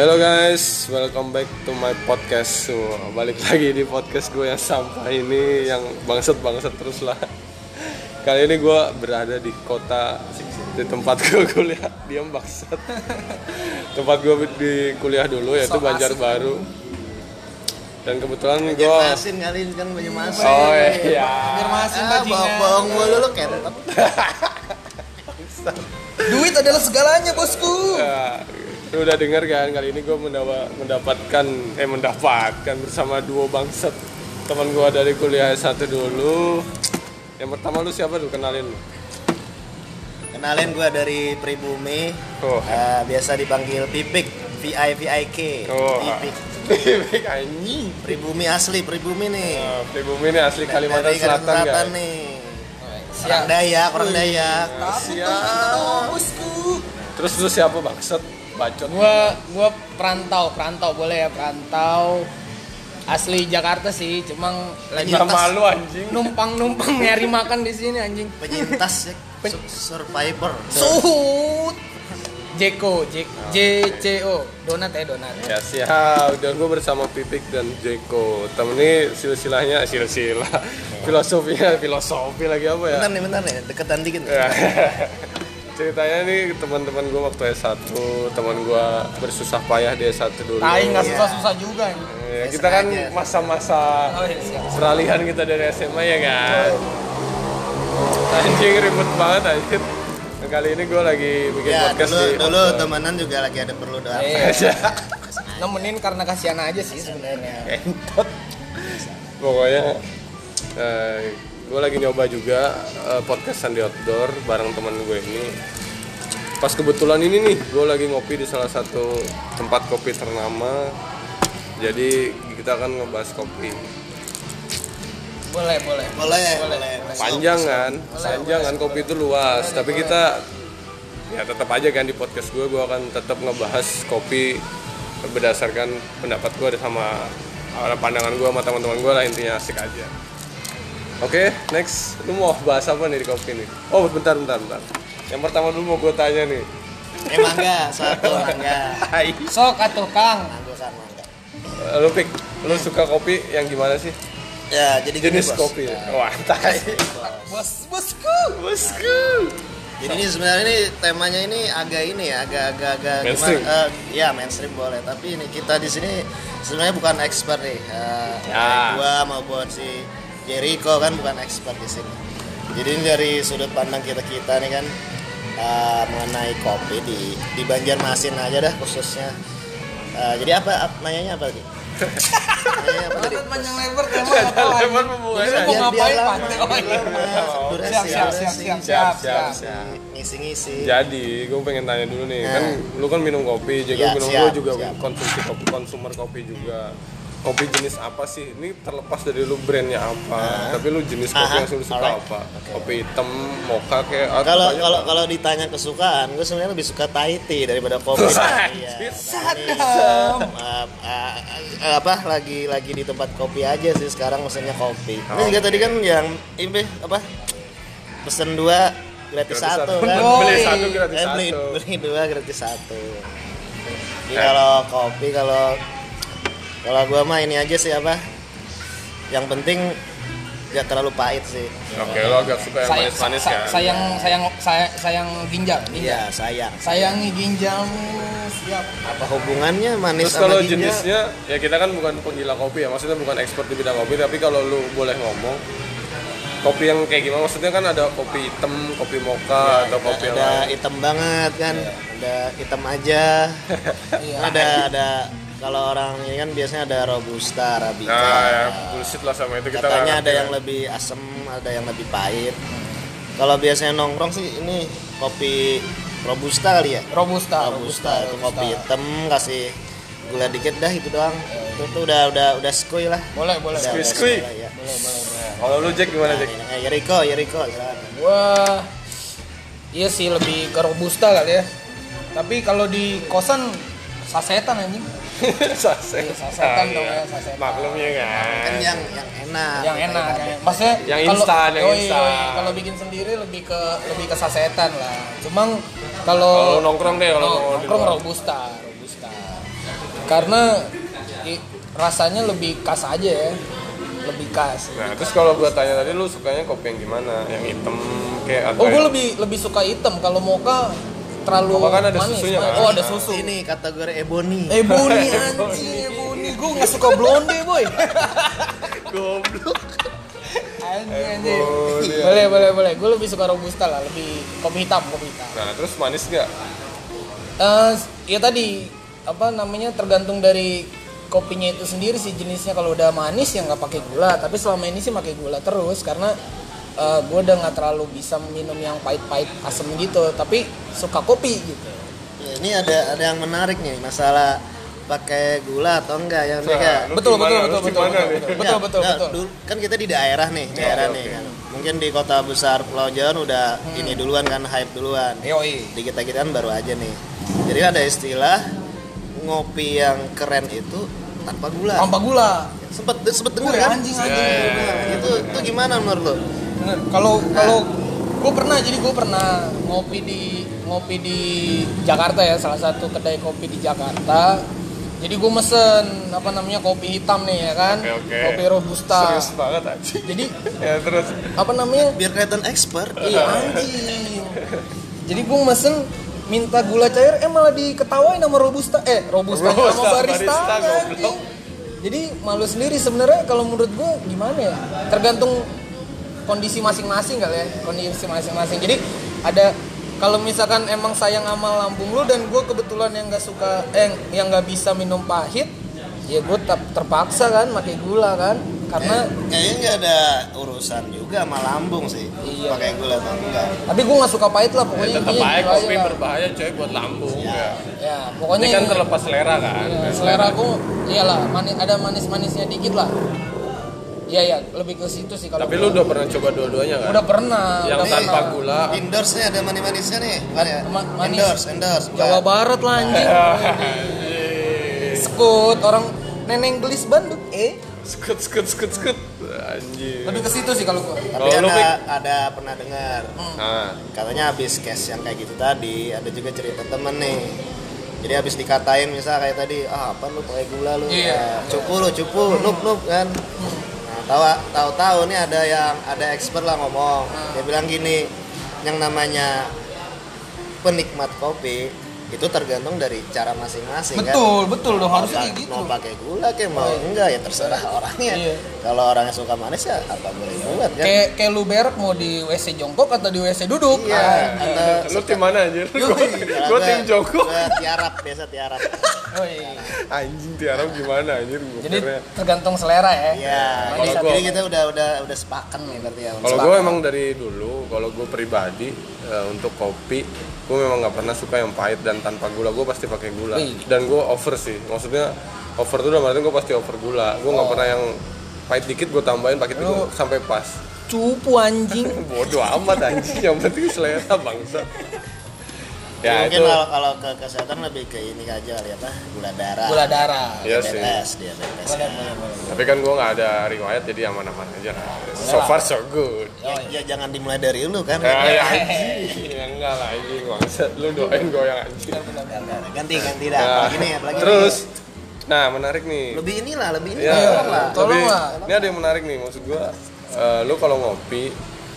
Halo guys, welcome back to my podcast. So, balik lagi di podcast gue yang sampah ini yang bangsat-bangsat terus lah. Kali ini gue berada di kota di tempat gue kuliah, diam bangsat. tempat gue di kuliah dulu yaitu Banjarbaru. Dan kebetulan gue Banjarmasin kali ini kan Banjarmasin. Oh iya. Banjarmasin Ah, bohong mulu lu kentot. Duit adalah segalanya bosku. Ya, lu udah denger kan kali ini gue mendapatkan eh mendapatkan bersama duo bangsat teman gue dari kuliah S1 dulu yang pertama lu siapa lu kenalin lu Kenalin gua dari Pribumi. oh Ah, biasa dipanggil Pipik, VI VIK. oh Pipik. Pipik anjing Pribumi asli, Pribumi nih. Ah, pribumi ini asli Kalimantan Dari Selatan Selatan kan nih. Orang Dayak, orang Dayak. siap bosku. terus lu siapa bangsat bacot Gua gua perantau, perantau boleh ya perantau. Asli Jakarta sih, cuma lagi Nggak malu anjing numpang-numpang nyari makan di sini anjing. Penyintas ya. Su- Survivor. Suhut. Jeko, J J C O, donat ya donat. Ya siap, dan gue bersama Pipik dan Jeko Temen ini silsilahnya, silsilah Filosofinya, filosofi lagi apa ya? Bentar nih, bentar nih. Deketan dikit. Ya. Ceritanya nih teman-teman gue waktu S1 Teman gue bersusah payah di S1 dulu Tai nggak Iya. susah-susah juga ini. Ya, Kita kan masa-masa Oh iya, peralihan kita dari SMA ya kan Anjing ribet banget anjir Nah, Kali ini gue lagi bikin Ya, podcast dulu, di dulu temenan juga lagi ada perlu doa. Iya. Nemenin karena kasihan aja sih sebenarnya. Entot. Pokoknya eh, gue lagi nyoba juga eh, podcastan di outdoor bareng teman gue ini. Pas kebetulan ini nih, gue lagi ngopi di salah satu tempat kopi ternama. Jadi kita akan ngebahas kopi. Boleh, boleh. Boleh, boleh. Panjang kan, panjang kan kopi itu luas. Tapi kita ya tetap aja kan di podcast gue, gue akan tetap ngebahas kopi berdasarkan pendapat gue sama uh, pandangan gue sama teman-teman gue lah intinya asik aja. Oke, next, lu mau bahas apa nih di kopi nih? Oh, bentar, bentar, bentar. Yang pertama dulu mau gue tanya nih. Eh mangga, satu mangga. Hai. Sok atuh Kang. Mangga kan mangga. Lu pik, lu suka kopi yang gimana sih? Ya, jadi gini, Jenis Bos. kopi. ya? Wah, tai. Bos, bosku. Bosku. Jadi ini sebenarnya ini temanya ini agak ini ya, agak agak agak Mainstream. gimana? eh, ya mainstream boleh, tapi ini kita di sini sebenarnya bukan expert nih. Eh, Ya. Gua maupun si Jericho kan bukan expert di sini. Jadi ini dari sudut pandang kita kita nih kan eh, mengenai kopi di di Banjarmasin aja dah khususnya. Eh, jadi apa, ap- nanyanya apa tadi? nanyanya apa tadi? panjang lebar tema Lebar pembukaan Jadi aja. mau ngapain lama, Pak? biar lama. Durasi, Siap, siap, durasi. siap, siap, Siap, siap, siap, siap. Ngisi-ngisi. Jadi, gue pengen tanya dulu nih, kan lu kan minum kopi, jadi Ya, minum gue juga konsumsi kopi, konsumer kopi juga. Kopi jenis apa sih? Ini terlepas dari lu brandnya apa, tapi lu jenis kopi Aha, yang lu suka alright. apa? Kopi hitam, mocha kayak Kalau kalau kalau ditanya kesukaan, gue sebenarnya lebih suka Thai tea daripada kopi. Iya. Sadam. Ah, ah, apa lagi lagi di tempat kopi aja sih sekarang mesennya kopi. Ini Oh. juga tadi kan yang ini apa? Pesen dua Gratis gratis, satu satu. kan? Beli satu gratis Eh, beli, satu. beli dua gratis satu. Jadi Eh. kalau kopi kalau kalau gua mah ini aja sih apa? Yang penting gak terlalu pahit sih. Oke, lo agak suka yang Sayang, manis-manis sa- kan? sayang, sayang, sayang, sayang ginjal. Iya, sayang. Sayangi ginjalmu. Siap. Apa hubungannya manis Terus sama kalau ginjal? jenisnya, ya kita kan bukan penggila kopi ya, maksudnya bukan expert di bidang kopi, tapi kalau lu boleh ngomong, kopi yang kayak gimana? Maksudnya kan ada kopi hitam, kopi mocha, atau ada, kopi yang ada lain. hitam banget kan ada hitam aja Iya. ada ada kalau orang ini kan biasanya ada robusta arabica Nah, ya, bullshit lah sama itu kita katanya ada yang lebih asem ada yang lebih pahit kalau biasanya nongkrong sih ini kopi robusta kali ya Robusta, robusta, itu kopi hitam kasih gula dikit dah itu doang itu tuh udah udah udah skoy lah Boleh, boleh. Udah, skoy. lah, ya. Boleh, boleh, boleh. Kalau lu Jack gimana Jack? Nah, ini, Yeriko Yeriko. Wah, iya sih lebih ke robusta kali ya. Tapi kalau di kosan sasetan anjing. Saset. Iya, sasetan Ah, dong iya. ya, sasetan. Maklumnya kan. kan yang yang enak yang enak kayak maksudnya Yang kalau- instan, yang instan. kalau bikin sendiri lebih ke lebih ke sasetan lah cuma Kalau kalau nongkrong deh kalau nongkrong robusta robusta karena i- rasanya lebih khas aja ya lebih khas Nah, terus kalau gua tanya tadi lu sukanya kopi yang gimana? Yang hitam kayak atau oh gue yang- lebih lebih suka hitam kalau mocha terlalu Mocha kan ada manis susunya manis. kan? oh ada susu Ini kategori ebony. Ebony anjing, Ebony. Gue gak suka blonde, boy. Goblok. Anjing, anjing. Ebony, Boleh, boleh, boleh. Gue lebih suka robusta lah, lebih kopi hitam, kopi hitam. Nah, terus manis nggak? Eh, ya tadi apa namanya tergantung dari kopinya itu sendiri sih jenisnya kalau udah manis ya nggak pakai gula tapi selama ini sih pakai gula terus karena gue udah nggak terlalu bisa minum yang pahit-pahit asem gitu tapi suka kopi gitu. Ya, ini ada ada yang menarik nih masalah pakai gula atau enggak yang Nah, mereka betul gimana? betul betul betul betul betul betul betul, kan kita di daerah nih daerah oke, nih. Kan mungkin di kota besar Pulau Jawa udah ini duluan kan hype duluan. Yoi. di kita kita kan baru aja nih. Jadi ada istilah ngopi yang keren itu tanpa gula. Tanpa gula. Sempet sempet dengar kan? anjing, Ya, anjing. ya, ya, ya. itu itu gimana menurut lo Bener. Kalau kalau gue pernah jadi gue pernah ngopi di ngopi di Jakarta ya salah satu kedai kopi di Jakarta. Jadi gue mesen apa namanya kopi hitam nih ya kan, Oke, oke. kopi robusta. Serius banget anjing. Jadi Ya terus apa namanya? biar kelihatan expert Iya anjing. Jadi gue mesen minta gula cair, eh malah diketawain sama robusta, eh robusta, Robusta, sama barista, barista, anjing. Jadi malu sendiri sebenarnya kalau menurut gue gimana ya? Tergantung kondisi masing-masing kali ya, kondisi masing-masing. Jadi ada kalau misalkan emang sayang sama lambung lu dan gue kebetulan yang nggak suka, eh yang nggak bisa minum pahit, ya gue terpaksa kan pakai gula kan, karena kayaknya nggak ada urusan juga sama lambung sih Iya. pakai gula atau enggak tapi gue nggak suka pahit lah pokoknya tetap intinya aja gitu kopi lah. berbahaya coy buat lambung ya. ya pokoknya Ini kan terlepas selera kan. ya, selera aku iyalah manis ada manis-manisnya dikit lah iya ya lebih ke situ sih kalau Tapi lu udah pernah coba dua-duanya kan? udah pernah. Yang udah tanpa pernah. gula. endorse nya ada manis-manisnya nih. Bukan ya? Ma- manis. endorse endorse bukan. Jawa Barat lah anjing. Sekut orang neneng gelis Bandung eh? Skut skut skut skut. Anjing. lebih ke situ sih kalau gua. Tapi lu, ada ada pernah dengar. Nah, katanya habis case yang kayak gitu tadi ada juga cerita temen nih. Jadi habis dikatain misal kayak tadi ah apa lu pakai gula lu? Iya. Ah, cupu lu cupu. Nup nup kan. Nah tahu tahu tahu nih ada yang ada expert lah ngomong. Dia bilang gini yang namanya penikmat kopi itu tergantung dari cara masing-masing kan betul betul dong mau, harusnya kayak gitu mau pakai gula kayak mau enggak ya terserah orangnya Iya. kalau orangnya suka manis ya apa boleh buat kan kayak kayak lu berak mau di WC jongkok atau di WC duduk Iya. Ah. atau lu tim mana anjir? Gua- tim gua tiarap biasa tiarap Oh, iya. Anjing tiarap gimana anjir gua jadi kira. tergantung selera ya Iya, jadi, kita udah udah udah sepakat nih berarti ya. Kalau gue emang dari dulu, kalau gue pribadi eh, untuk kopi, gue memang nggak pernah suka yang pahit dan tanpa gula. Gue pasti pakai gula. Wih. Dan gue over sih, maksudnya over tuh dalam artian gue pasti over gula. Gue nggak pernah yang pahit dikit gue tambahin pakai itu Lu- sampai pas. cupu anjing Bodoh amat anjing, yang penting selera bangsa. Ya mungkin itu. kalau, kalau ke kesehatan lebih ke ini aja kali apa? Gula darah. gula darah Iya sih. diabetes, diabetes. boleh kan. boleh boleh Tapi kan gue nggak ada riwayat jadi aman-aman aja lah. So far so good. Ya, ya jangan dimulai dari lu kan. Ya, ya anjing, ya enggak lah anjing bangsat. Lu doain gue yang anjing. Ganti ganti dah. Ya. Apalagi nih, apalagi Terus, nih. nah menarik nih. lebih inilah, lebih ini Ya, tolong lah. Tolong lah. Ini ada yang menarik nih, maksud gua, eh, lu kalau ngopi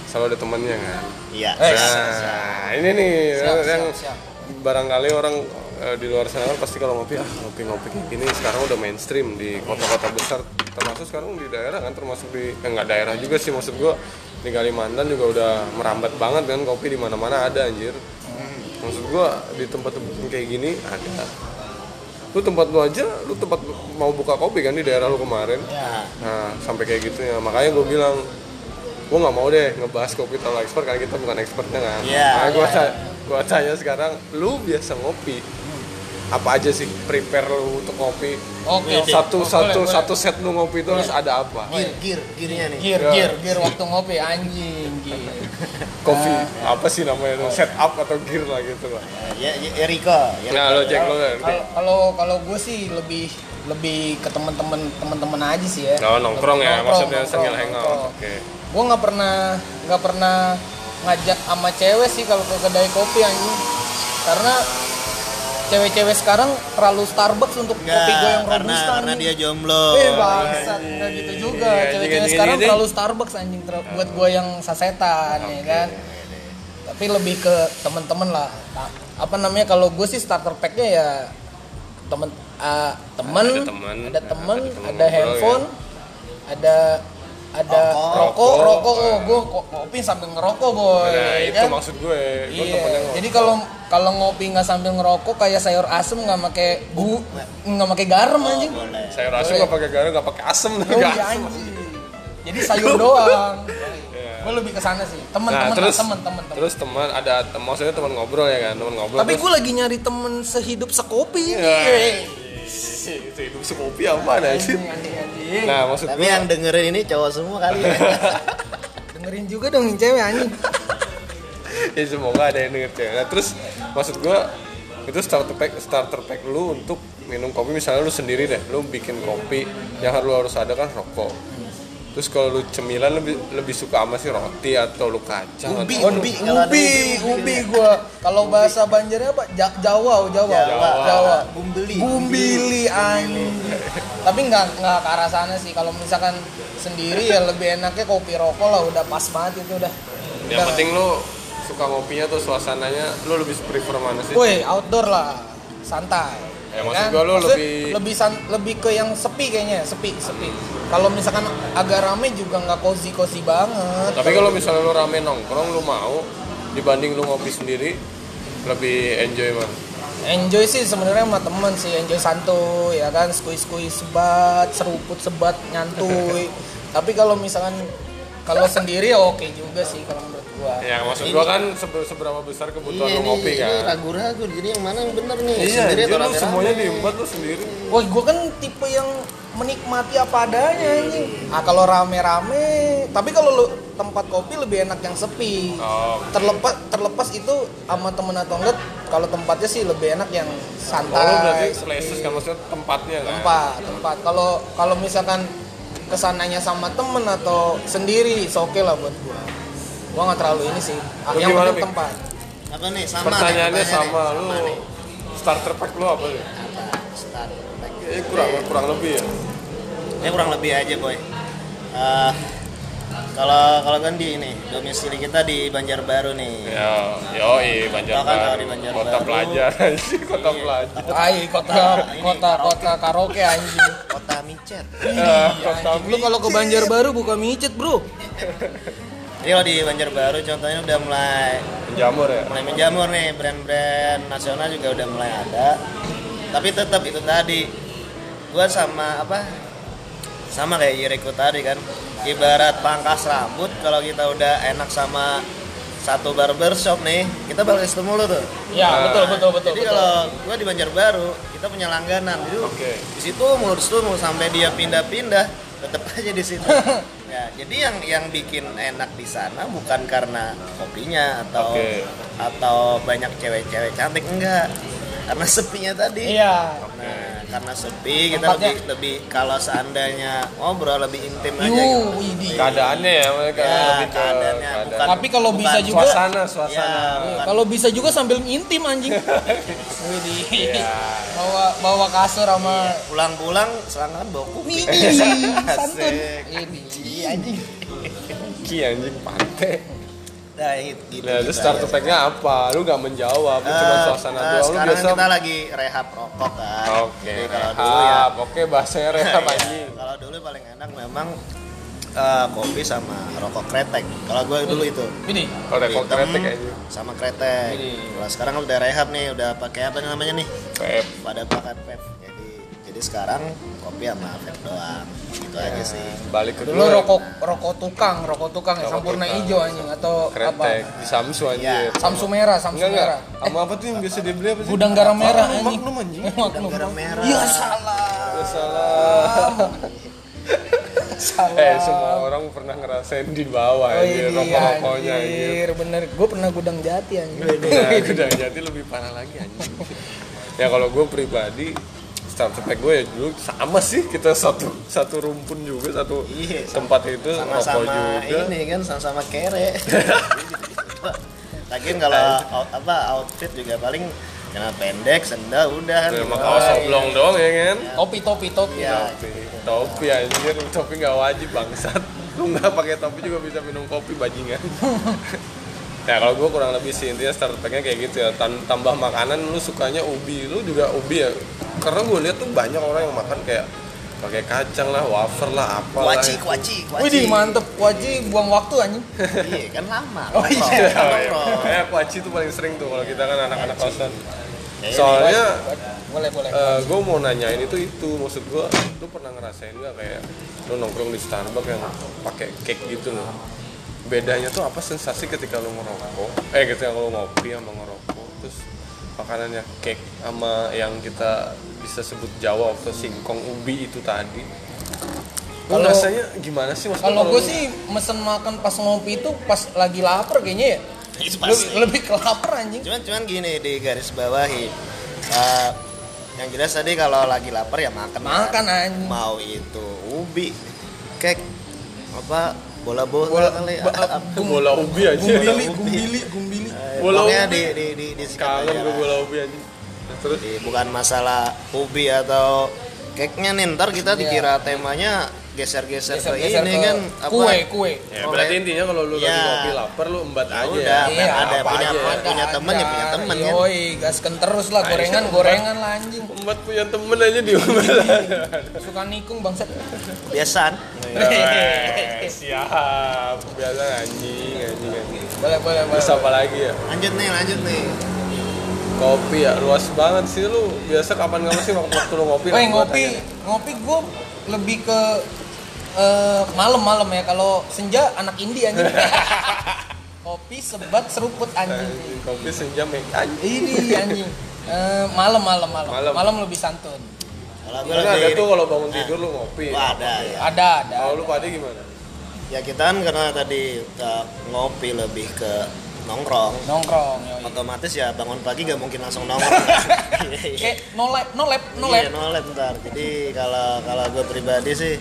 selalu ada temennya kan. Iya. Eh, Nah, ini nih Siap, yang siap, siap. barangkali orang eh, di luar sana kan pasti kalau ngopi ah ngopi-ngopi kayak gini sekarang udah mainstream di kota-kota besar termasuk sekarang di daerah kan termasuk di eh, nggak daerah juga sih maksud gua di Kalimantan juga udah merambat banget kan kopi di mana-mana ada anjir. Maksud gua di tempat-tempat kayak gini ada. Lu tempat lu aja, lu tempat mau buka kopi kan di daerah lu kemarin. Ya. Nah, sampai kayak gitu ya. Makanya gue bilang, gue nggak mau deh ngebahas kopi terlalu expert karena kita bukan expertnya kan. Iya, Makanya gue iya. tanya, gue tanya sekarang, lu biasa ngopi? Apa aja sih prepare lu untuk ngopi? Oke, oke. Satu Boleh, satu boleh. satu set lu ngopi itu harus ada apa? Gear, gear, gearnya nih. Gear, gear, gear waktu ngopi anjing, gear. Kopi apa sih namanya itu? Set up atau gear lah gitu lah. Ya, ya, ya Riko. Ya, Nah, lo cek lo kan. Kalau kalau kalau gue sih lebih lebih ke teman-teman teman-teman aja sih ya. Oh, nongkrong Lebih ya, nongkrong, maksudnya nongkrong, sambil hangout. nongkrong. Oke. Gue nggak pernah nggak pernah ngajak sama cewek sih kalau ke kedai kopi anjing. Karena cewek-cewek sekarang terlalu Starbucks untuk Enggak, kopi gue yang karena robusta karena nih. dia jomblo. Eh bangsat, enggak gitu juga. Iya, Cewek-cewek sekarang gini, terlalu Starbucks anjing ter- buat gue yang sasetan ya kan. Tapi lebih ke temen-temen lah. Nah, Apa namanya kalau gue sih starter packnya ya temen ah, temen, Ada temen, ada temen, ada temen ada ngobrol, handphone, ada ada Rokok. rokok, Rokok. rokok, oh gue kopi sambil ngerokok boy. Nah, ya itu kan? maksud gue. Gue Iya. Jadi kalau kalau ngopi nggak sambil ngerokok kayak sayur asem nggak pakai bu nggak pakai garam anjing. Boleh. saya rasa nggak pakai garam, nggak pakai asem, Oh iya asem. Jadi sayur doang. Gue lebih ke sana sih. Nah, Temen-temen terus temen temen temen. terus teman ada maksudnya teman ngobrol ya kan, teman ngobrol. Tapi gue lagi nyari temen sehidup sekopi ini. Itu hidup sekopi apa anjing, anjing. Nah, maksud Tapi gue yang dengerin ini cowok semua kali ya. Dengerin juga dong yang cewek anjing. ya semoga ada yang denger cewek. Nah, terus maksud gue itu starter pack starter pack lu untuk minum kopi misalnya lu sendiri deh, lu bikin kopi yang harus lu harus ada kan rokok. Terus kalau lu cemilan lebih lebih suka sama sih roti atau lu kacang Ubi, atau ubi. Ubi, ubi, ubi, gue. Kalau bahasa Banjarnya apa? Ja- Jawa, Jawa, Jawa. Jawa. Bumbeli. Bumbili anjing. Tapi nggak nggak ke arah sana sih. Kalau misalkan sendiri ya lebih enaknya kopi rokok lah. Udah pas banget itu udah. yang Udah. penting lu suka ngopinya tuh suasananya lu lebih prefer mana sih? Woi, outdoor lah, santai. Ya, maksud gua lu Maksudnya lebih- lebih san- lebih ke yang sepi kayaknya, sepi, sepi. Kalau misalkan agak rame juga nggak cozy cozy banget. Tapi kalau misalnya lu rame nongkrong lu mau dibanding lu ngopi sendiri lebih enjoy mana? enjoy sih sebenarnya sama temen sih, enjoy santuy ya kan, squeeze sebat, seruput sebat, nyantuy. Tapi kalau misalkan kalau sendiri ya oke juga sih kalau menurut gua. Ya maksud gua kan sebe- seberapa besar kebutuhan Iya ngopi ini kan? ragu-ragu. Jadi yang mana yang bener nih? Iya, Sendiri jadi atau lu rame-rame? semuanya diembat lu sendiri. Wah, gue kan tipe yang menikmati apa adanya anjing. Ah kalau rame-rame, tapi kalau lu tempat kopi lebih enak yang sepi. Oh. Terlepas terlepas itu sama temen atau enggak, kalau tempatnya sih lebih enak yang Oh, lu berarti santai. selesus kan maksudnya tempatnya kan? tempat, tempat. Kalau kalau misalkan ke sananya sama temen atau sendiri, oke lah buat gua. Gua nggak terlalu ini sih. Lu yang gimana, penting tempat. Apa nih? Sama Pertanyaannya nih, sama nih. lu nih? starter pack lu apa sih? Apa? Start pack. Ya, kurang kurang lebih ya. Ini kurang lebih aja boy. Eh, kalau kalau kan di ini domisili kita di Banjarbaru nih. Ya, yoi Tau kan kalau di Banjarbaru. Banjarbaru. Kota pelajar sih, kota Iya. pelajar. Ay, kota Ini kota kota karaoke anjing. Kota Micet. Ah, kota Lu kalau ke Banjarbaru buka micet, Bro. Jadi kalau di Banjarbaru contohnya udah mulai Penjamur ya. mulai menjamur nih brand-brand nasional juga udah mulai ada. Tapi tetap itu tadi gua sama apa? Sama kayak Yuriko tadi kan. Ibarat pangkas rambut kalau kita udah enak sama satu barbershop nih, kita bakal ketemu mulu tuh. Ya, Nah, betul betul betul. Jadi betul. kalau gua di Banjarbaru, kita punya langganan. Jadi Oke. di situ mulu di situ mulu sampai dia pindah-pindah, tetap aja di situ. ya, jadi yang yang bikin enak di sana bukan karena kopinya atau Oke. atau banyak cewek-cewek cantik enggak. Karena sepinya tadi. Iya. Nah, karena sepi kita Tempatnya- lebih lebih kalau seandainya ngobrol lebih intim aja gitu. widih. Keadaannya ya mereka Ya, lebih ke keadaannya, keadaan. bukan- Tapi kalau bukan bisa juga suasana, suasana. Ya, Kalau bisa juga sambil intim anjing. Widih. Iya. Bawa bawa kasur sama pulang-pulang serangan bawa kopi. Widih, santun. Widih, anjing. Ki anjing pantai. Nah, gitu, Nah, gitu terus starter aja. packnya apa? Lu gak menjawab, lu Eh, cuma suasana eh, doang. Lu sekarang biasa kita lagi rehab rokok kan. Oke, kalau rehab. dulu ya, Oke, bahasanya rehab Iya, anjing. kalau dulu paling enak memang eh, kopi sama rokok kretek. Kalau gue dulu itu. Widih. Kalau rokok kretek anjing. sama kretek. Kalau sekarang udah rehab nih, udah pakai apa namanya nih? Pep. Pada pakai vape. Sekarang kopi sama vape doang. Gitu aja sih. Balik ke Dulu rokok rokok tukang, rokok tukang ya, sampurna tukang. hijau anjing atau kretek apa? di Samsu anjir. Iya. Samsu merah, Samsu Enggak enggak. merah. Sama apa tuh yang biasa dibeli apa sih? Gudang garam merah anjing. Magnum anjing. Magnum. garam merah. Ya salah. Nggak salah. Salah. eh, semua orang pernah ngerasain di bawah Oh anjir, iya, rokok-rokoknya anjir. anjir, bener. Gue pernah gudang jati anjir. Nah, udah jadi lebih parah lagi anjing. ya kalau gue pribadi starter pack gue ya dulu sama sih kita satu satu rumpun juga satu Iya, tempat itu rokok sama-sama juga. ini kan sama-sama kere. Lagian kalau out- apa outfit juga paling celana pendek sendal udah. Kan Sama kaos oblong doang ya kan? topi topi topi. Ya Topi, topi anjir, topi nggak wajib bangsat. Lu nggak pakai topi juga bisa minum kopi bajingan. ya kalau gue kurang lebih sih intinya starter packnya kayak gitu ya. Tan- tambah makanan lu sukanya ubi. Lu juga ubi ya. Karena gue lihat tuh banyak orang yang makan kayak pakai kacang lah wafer lah apalah. Kuaci kuaci kuaci. Wih mantep. Wajib buang waktu anjing. Iya kan lama. Oh, iya. Oh, iya. Kayak kuaci tuh paling sering tuh kalau kita kan anak-anak kosan. Ya, ini soalnya boleh boleh. gue mau nanyain itu itu. Maksud gue lu pernah ngerasain nggak kayak lu nongkrong di Starbucks yang pakai cake gitu loh bedanya tuh apa sensasi ketika lu ngerokok? Eh ketika lu ngopi sama ngerokok terus makanannya cake sama yang kita bisa sebut Jawa atau singkong ubi itu tadi. Kalau- rasanya gimana sih? Maksudnya kalau gue sih mesen makan pas ngopi itu pas lagi lapar kayaknya ya. Itu lebih, pasti. lebih ke lapar anjing. Cuman cuman gini di garis bawahi. Eh, yang jelas tadi kalau lagi lapar ya makan. Makan, kan. anjing. mau itu ubi kek apa bola bola, Bola- kali. ba- Apa- bola ubi aja. Gumbili gumbili gumbili. Eh, bola pokoknya ubi. di di di, di kangen gue bola ubi aja. Terus? Jadi bukan masalah ubi atau keknya nih ntar kita Iya. dikira temanya geser-geser ke ini ke kan kue kue Ya, berarti intinya kalau lu lagi Ya. ngopi lapar lu embat Ya aja. udah, Iya, ada apa punya aja. punya temen ya punya temen kan. Yoi, gasken terus lah gorengan gorengan lah anjing Embat punya temen aja di rumah. suka nikung bangsat Biasaan. Siap. Biasa anjing, anjing, anjing. boleh boleh boleh apa lagi ya? Lanjut nih, lanjut nih. Kopi ya, luas banget sih lu. Biasa kapan kapan sih waktu, waktu lu ngopi? Gua ngopi ngopi gue lebih ke eh, malam-malam ya kalau senja anak indie anjing kopi sebat seruput anjing Kopi senja make anjing. ini anjing Eh, malam malam malam Malam. lebih santun Kalau gue ada tuh kalau bangun tidur lu ngopi. Wah, ada ya. ada ada Kalau lu pada gimana? Ya kita kan karena tadi ke ngopi lebih ke nongkrong. nongkrong yoi. Otomatis ya bangun pagi gak mungkin langsung nongkrong. Iya, iya. kayak no lab no lab no Iya, lab no lab ntar. Jadi kalau kalau gue pribadi sih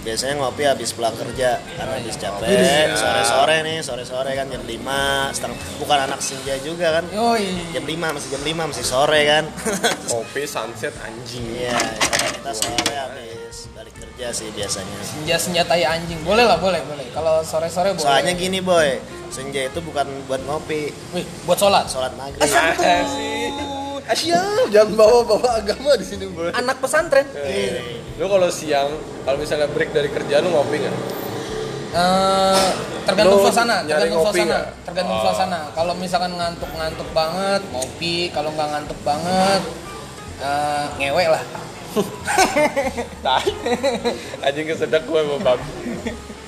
biasanya ngopi habis pulang kerja karena habis capek Iya. sore-sore nih sore-sore kan jam 5 setengah bukan anak senja juga kan. Yoi. Jam 5 masih jam 5 masih sore kan. Kopi sunset anjing. iya ya, kita sore habis balik kerja sih biasanya. Senja senjata ya anjing. Boleh lah boleh boleh. Kalau sore sore boleh. Soalnya gini boy senja itu bukan buat ngopi. Wih, buat sholat? Sholat maghrib Asyik, jangan bawa-bawa agama di sini, Bro. anak pesantren Eh, Lu kalau siang, kalau misalnya break dari kerjaan lu ngopi nggak? Eh, tergantung Lu suasana, tergantung ngopi suasana, nggak? tergantung Oh. suasana. Kalau misalkan ngantuk-ngantuk banget, ngopi. Kalau nggak ngantuk banget, eh, ngewe lah. Anjing kesedak gue sama babi.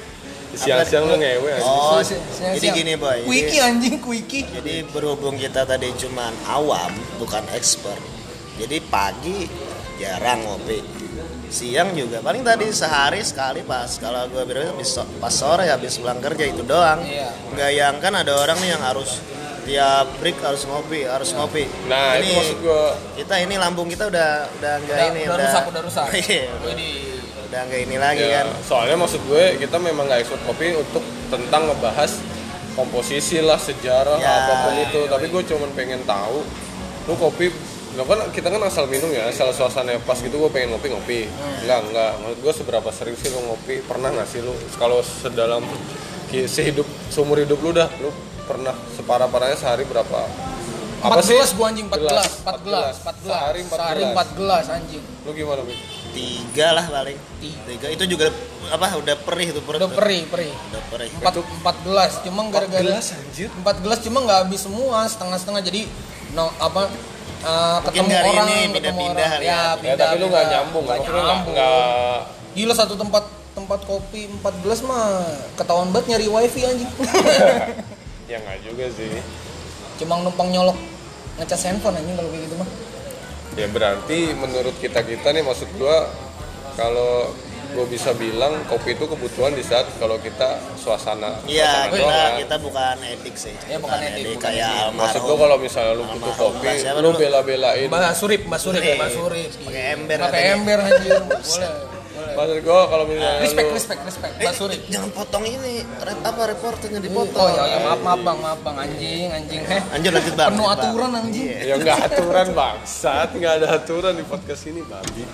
Siang-siang lu ngewe anjing. oh Si- si- jadi siang. gini boy jadi, anjing, quickie. jadi berhubung kita tadi cuman awam bukan expert jadi pagi jarang ngopi siang juga paling tadi sehari sekali pas kalau gue so- pas sore habis pulang kerja itu doang Iya. nggak yang kan ada orang nih yang harus tiap break harus ngopi harus ngopi Nah, ini itu maksud gue kita ini lambung kita udah udah nggak Udah, ini udah rusak, udah rusak. iya udah. Udah nggak ini lagi ya, kan? soalnya maksud gue kita memang nggak ekspor kopi untuk tentang ngebahas komposisi lah sejarah Ya, apa pun iya, itu tapi gue cuman pengen tahu lu kopi nggak kan kita kan asal minum ya asal suasana pas gitu gue pengen ngopi ngopi enggak enggak. Menurut gue seberapa sering sih lu ngopi? Pernah nggak sih lu kalau sedalam sehidup seumur hidup lu dah lu pernah separah parahnya sehari berapa? Empat gelas gua anjing, empat gelas, empat Empat gelas, empat gelas. sehari empat Sehari gelas empat gelas anjing. lu gimana Bi? Tiga lah paling tiga itu juga apa udah perih tuh perut Udah perih, perih. udah perih Empat, empat gelas, cuma gara-gara gelas, anjir? Empat gelas cuma nggak habis semua, setengah-setengah. Jadi no, apa eh, ketemu kali orang, ini ketemu pindah-pindah orang. kali Ya, ya. ya pindah, tapi lu nggak pindah. nyambung Nggak nyambung. nggak Gila satu tempat tempat kopi empat gelas mah ketahuan banget nyari wifi anjing. ya nggak juga sih Cuma numpang nyolok ngecas handphone anjing kalau kayak gitu mah. Ya berarti menurut kita kita nih maksud gua kalau gue bisa bilang kopi itu kebutuhan di saat kalau kita suasana Iya, kita, doang kan. kita bukan edik sih. Ya, bukan edik, bukan kayak edik. maksud gua kalau misalnya lu butuh kopi lu bela-belain Mbak Surip, Mbak Surip, Surip. Mbak Surip. Pakai ember Pakai ember anjir. boleh, boleh. Maksud gue kalau misalnya respect lu- respect respect. Eh, Mbak Suri jangan potong ini. Rep apa reporternya dipotong. oh ya, ya maaf maaf bang maaf bang. Anjing anjing. Heh Anjir lanjut bang. Penuh Bang. aturan anjing. Iya. ya nggak aturan bangsat. Nggak ada aturan di podcast ini babi.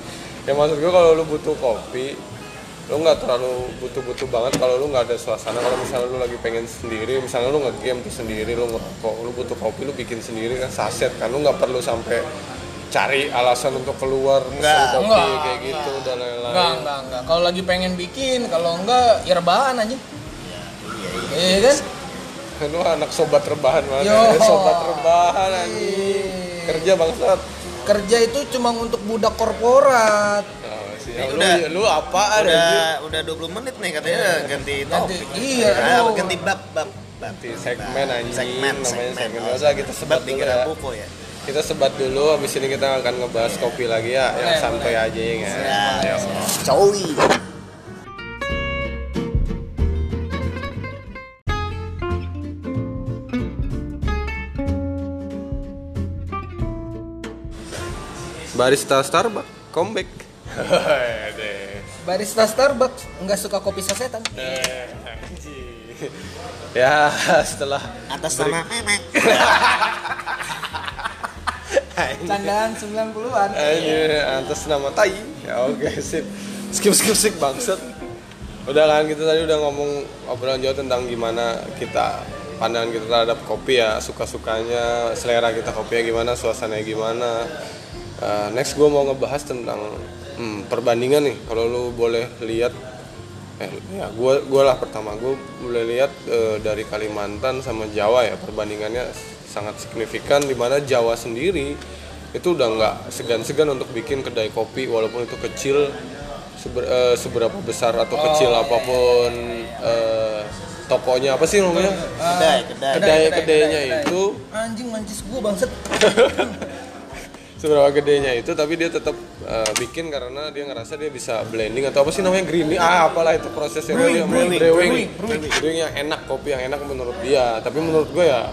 Ya maksud gue kalau lu butuh kopi lu nggak terlalu butuh-butuh banget kalau lu nggak ada suasana. Kalau misalnya lu lagi pengen sendiri misalnya lu nge-game tuh sendiri lu ngerokok lu butuh kopi lu bikin sendiri kan saset kan. Lu nggak perlu sampai cari alasan untuk keluar Enggak. kopi Enggak, kayak gitu dan lain-lain enggak enggak enggak kalau lagi pengen bikin kalau enggak ya rebahan anjing iya kan lu anak sobat rebahan mana Yo. sobat rebahan anjing kerja bangsat kerja itu cuma untuk budak korporat Oh. Ini lu, udah- lu udah anjing? udah 20 menit nih katanya ganti Ganti- topik iya, Ah, aduh. ganti bab bab bab Ganti segmen, anjing. segmen Namanya segmen segmen. Oh, usah, kita sebat bab dulu dikira ya. buku ya Kita sebat dulu, habis ini kita akan ngebahas kopi lagi ya, yang Boleh, santai aja ya. nggak? ya cowi Barista Starbucks, comeback. Barista Starbucks nggak suka kopi sasetan Eh, ya setelah atas nama memek candaan 90-an Anjir, atas nama Tai. Ya oke, sip. Skip skip skip bangsat. Udah kan kita tadi udah ngomong obrolan jauh tentang gimana kita pandangan kita terhadap kopi ya, suka-sukanya, selera kita kopinya gimana, suasananya gimana. Uh, next gue mau ngebahas tentang hmm, perbandingan nih. Kalau lu boleh lihat eh ya gua gua lah pertama gue boleh lihat eh, dari Kalimantan sama Jawa ya perbandingannya sangat signifikan di mana Jawa sendiri itu udah nggak segan-segan untuk bikin kedai kopi walaupun itu kecil seber- eh, seberapa besar atau kecil apa pun eh, tokonya apa sih namanya? Kedai kedai. Kedai kedainya itu. Anjing mancis gua bangset seberapa gedenya itu tapi dia tetap eh, bikin karena dia ngerasa dia bisa blending atau apa sih namanya greening ah apalah itu prosesnya. Dia brewing, brewing, brewing, brewing. Yang enak kopi yang enak menurut dia. Tapi menurut gue ya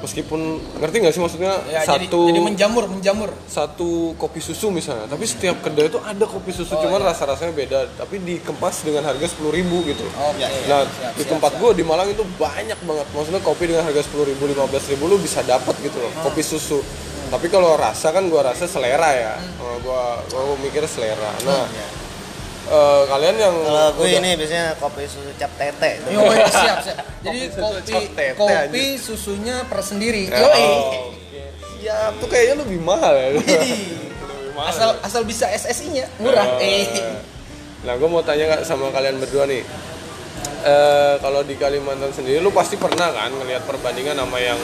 meskipun ngerti nggak sih maksudnya? Ya jadi, satu jadi menjamur menjamur. satu kopi susu misalnya. Tapi setiap kedai itu ada kopi susu cuman rasa rasanya beda. Tapi dikemas dengan harga sepuluh ribu gitu. Oke, nah siap, di tempat gue di Malang itu banyak banget. Maksudnya kopi dengan harga sepuluh ribu lima belas ribu lu bisa dapat gitu loh kopi susu. Tapi kalau rasa kan gue rasa selera ya. Gue gue mikir selera. Nah eh, kalian yang kalau gue udah- ini biasanya kopi susu cap tete Yo, yo, siap, siap. Jadi Kopi susu kopi tete, kopi susunya per sendiri. Oh, Yo, oke. siap tuh kayaknya lebih mahal ya lebih mahal asal asal bisa SSI-nya murah. Eh. Nah, gue mau tanya Kak, sama kalian berdua nih. Eh, kalau di Kalimantan sendiri, lu pasti pernah kan ngelihat perbandingan sama yang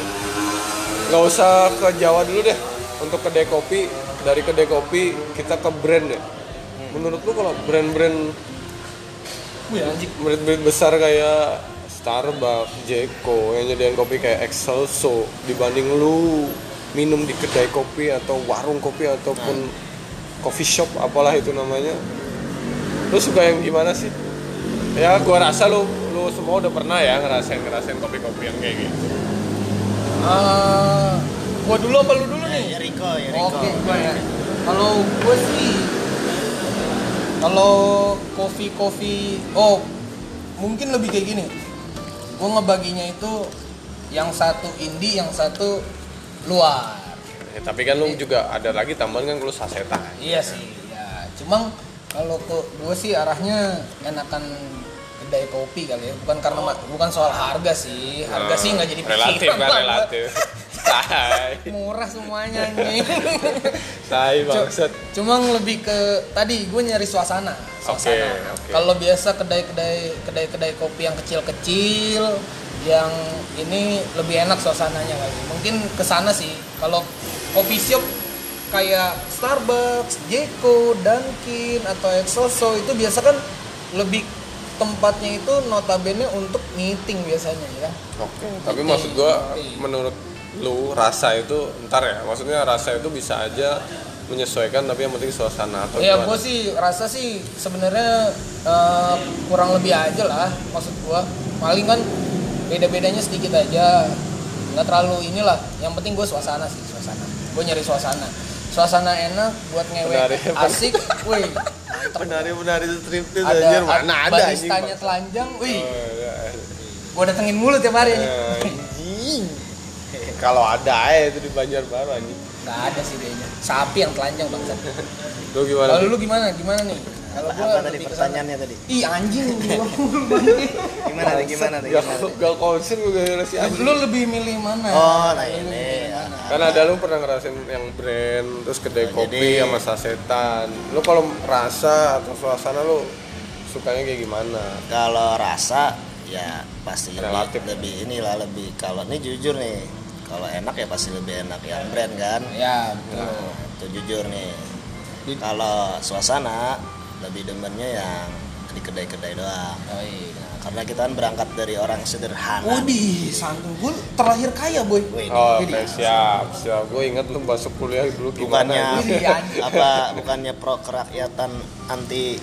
nggak usah ke Jawa dulu deh. Untuk kedai kopi, dari kedai kopi kita ke brand deh. Menurut lu kalau brand-brand brand-brand besar kayak Starbucks, Jeko yang nyediain kopi kayak Excelso dibanding lu minum di kedai kopi atau warung kopi ataupun coffee shop apalah itu namanya. Lu suka yang gimana sih? Ya gua rasa lu lu semua udah pernah ya ngerasain ngerasain kopi-kopi yang kayak gitu. Eh, gua dulu apa lu dulu nih? ya Riko ya Riko. Oke, gua ya. Kalau gua sih kalau kopi-kopi oh mungkin lebih kayak gini. Gua ngebaginya itu yang satu indie, yang satu luar. ya, tapi kan lu juga ada lagi tambahan kan lu sasetan Iya sih, ya. Cuma kalau ke gue sih arahnya enakan kedai kopi kali ya, bukan karena ma- bukan soal harga sih. Harga sih nggak jadi Oh, relatif kan relatif Murah semuanya ini. tai bangsat Cuma lebih ke tadi gue nyari suasana. Suasana. Oke, oke. Kalau biasa kedai-kedai kedai-kedai kopi yang kecil-kecil yang ini lebih enak suasananya kali. Mungkin ke sana sih. Kalau kopi shop kayak Starbucks, Jeko, Dunkin atau Excelso itu biasa kan lebih tempatnya itu notabene untuk meeting biasanya ya. Oke, tapi Oke, maksud gua oke. menurut lu rasa itu ntar ya, maksudnya rasa itu bisa aja menyesuaikan tapi yang penting suasana atau ya gue sih rasa sih sebenarnya eh, kurang lebih aja lah maksud gue paling kan beda bedanya sedikit aja nggak terlalu inilah. Yang penting gue suasana sih suasana. Gue nyari suasana. Suasana enak buat ngewe Menarik. asik woi penari penari striptis ada anjir. Mana ada baristanya telanjang wih. Oh, ya. gua datengin mulu tiap hari anjing. Kalau ada aja itu di Banjarbaru anjing. Nggak ada sih kayaknya. Sapi yang telanjang bangsa lu gimana? Kalau lu gimana? Gimana nih? Kalau gua apa tadi lebih pertanyaannya tadi? Ih anjing. Gua gimana tadi gimana tadi gak, gimana gak konsen gue gara si anjing lu lebih milih mana? Oh nah Lu ini ya. kan ada lu pernah ngerasain yang brand terus kedai Nah, kopi jadi- sama sasetan. Lu kalau rasa atau suasana lu sukanya kayak gimana? Kalau rasa ya pasti lebih, Relatif. lebih inilah lebih kalau ini jujur nih kalau enak ya pasti lebih enak yang brand kan ya betul Nah, itu jujur nih kalau suasana lebih demennya yang di kedai-kedai doang oh, iya. Nah, karena kita kan berangkat dari orang sederhana Widih, santun gue terlahir kaya boy. Wih, oh ini oke siap siap gue inget lu masuk kuliah dulu gimana bukannya anjing. apa bukannya pro kerakyatan anti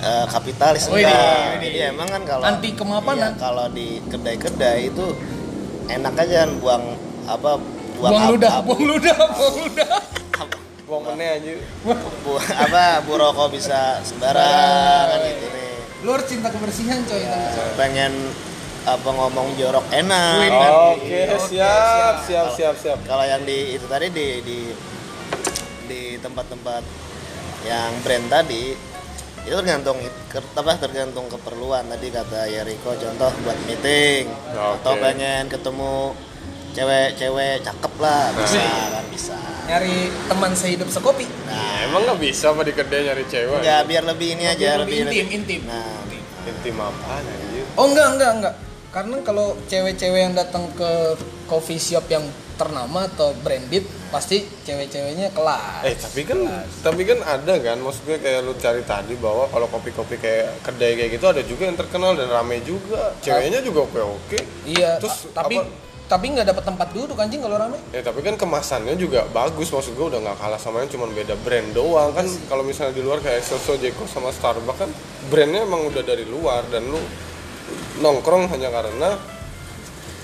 eh, kapitalis enggak. widih. Jadi emang kan kalau Anti kemapanan. iya, kalau di kedai-kedai itu enak aja kan buang apa buang, Buang ludah, buang ludah, buang ludah. Buang meneh aja bu, apa bu rokok bisa sembarangan kan gitu nih Lu harus cinta kebersihan coy. tanggung. pengen apa ngomong jorok enak Wih, kan. oke Oke, siap siap. siap siap siap kalau yang di itu tadi di di di tempat-tempat yang brand tadi itu tergantung apa tergantung keperluan tadi kata Yeriko contoh buat meeting atau Oke. pengen ketemu cewek-cewek cakep lah bisa kan bisa Nyari teman sehidup sekopi. nah emang nggak bisa apa di kedai nyari cewek enggak biar lebih ini aja Biar lebih intim, intim. nah intim apaan anjir Oh enggak, enggak, enggak. Karena kalau cewek-cewek yang datang ke coffee shop yang ternama atau branded, pasti cewek-ceweknya kelas. Eh tapi kan tapi kan ada kan maksud gue kayak lu cari tadi bahwa kalau kopi-kopi kayak kedai kayak gitu ada juga yang terkenal dan rame juga. Ceweknya juga oke-oke. Iya, Terus ta- tapi apa- tapi nggak dapat tempat duduk anjing kalau rame. Ya tapi kan kemasannya juga bagus maksud gue udah nggak kalah sama yang cuma beda brand doang kan kalau misalnya di luar kayak Excelso, Jeko sama Starbucks kan brandnya emang udah dari luar dan lu nongkrong hanya karena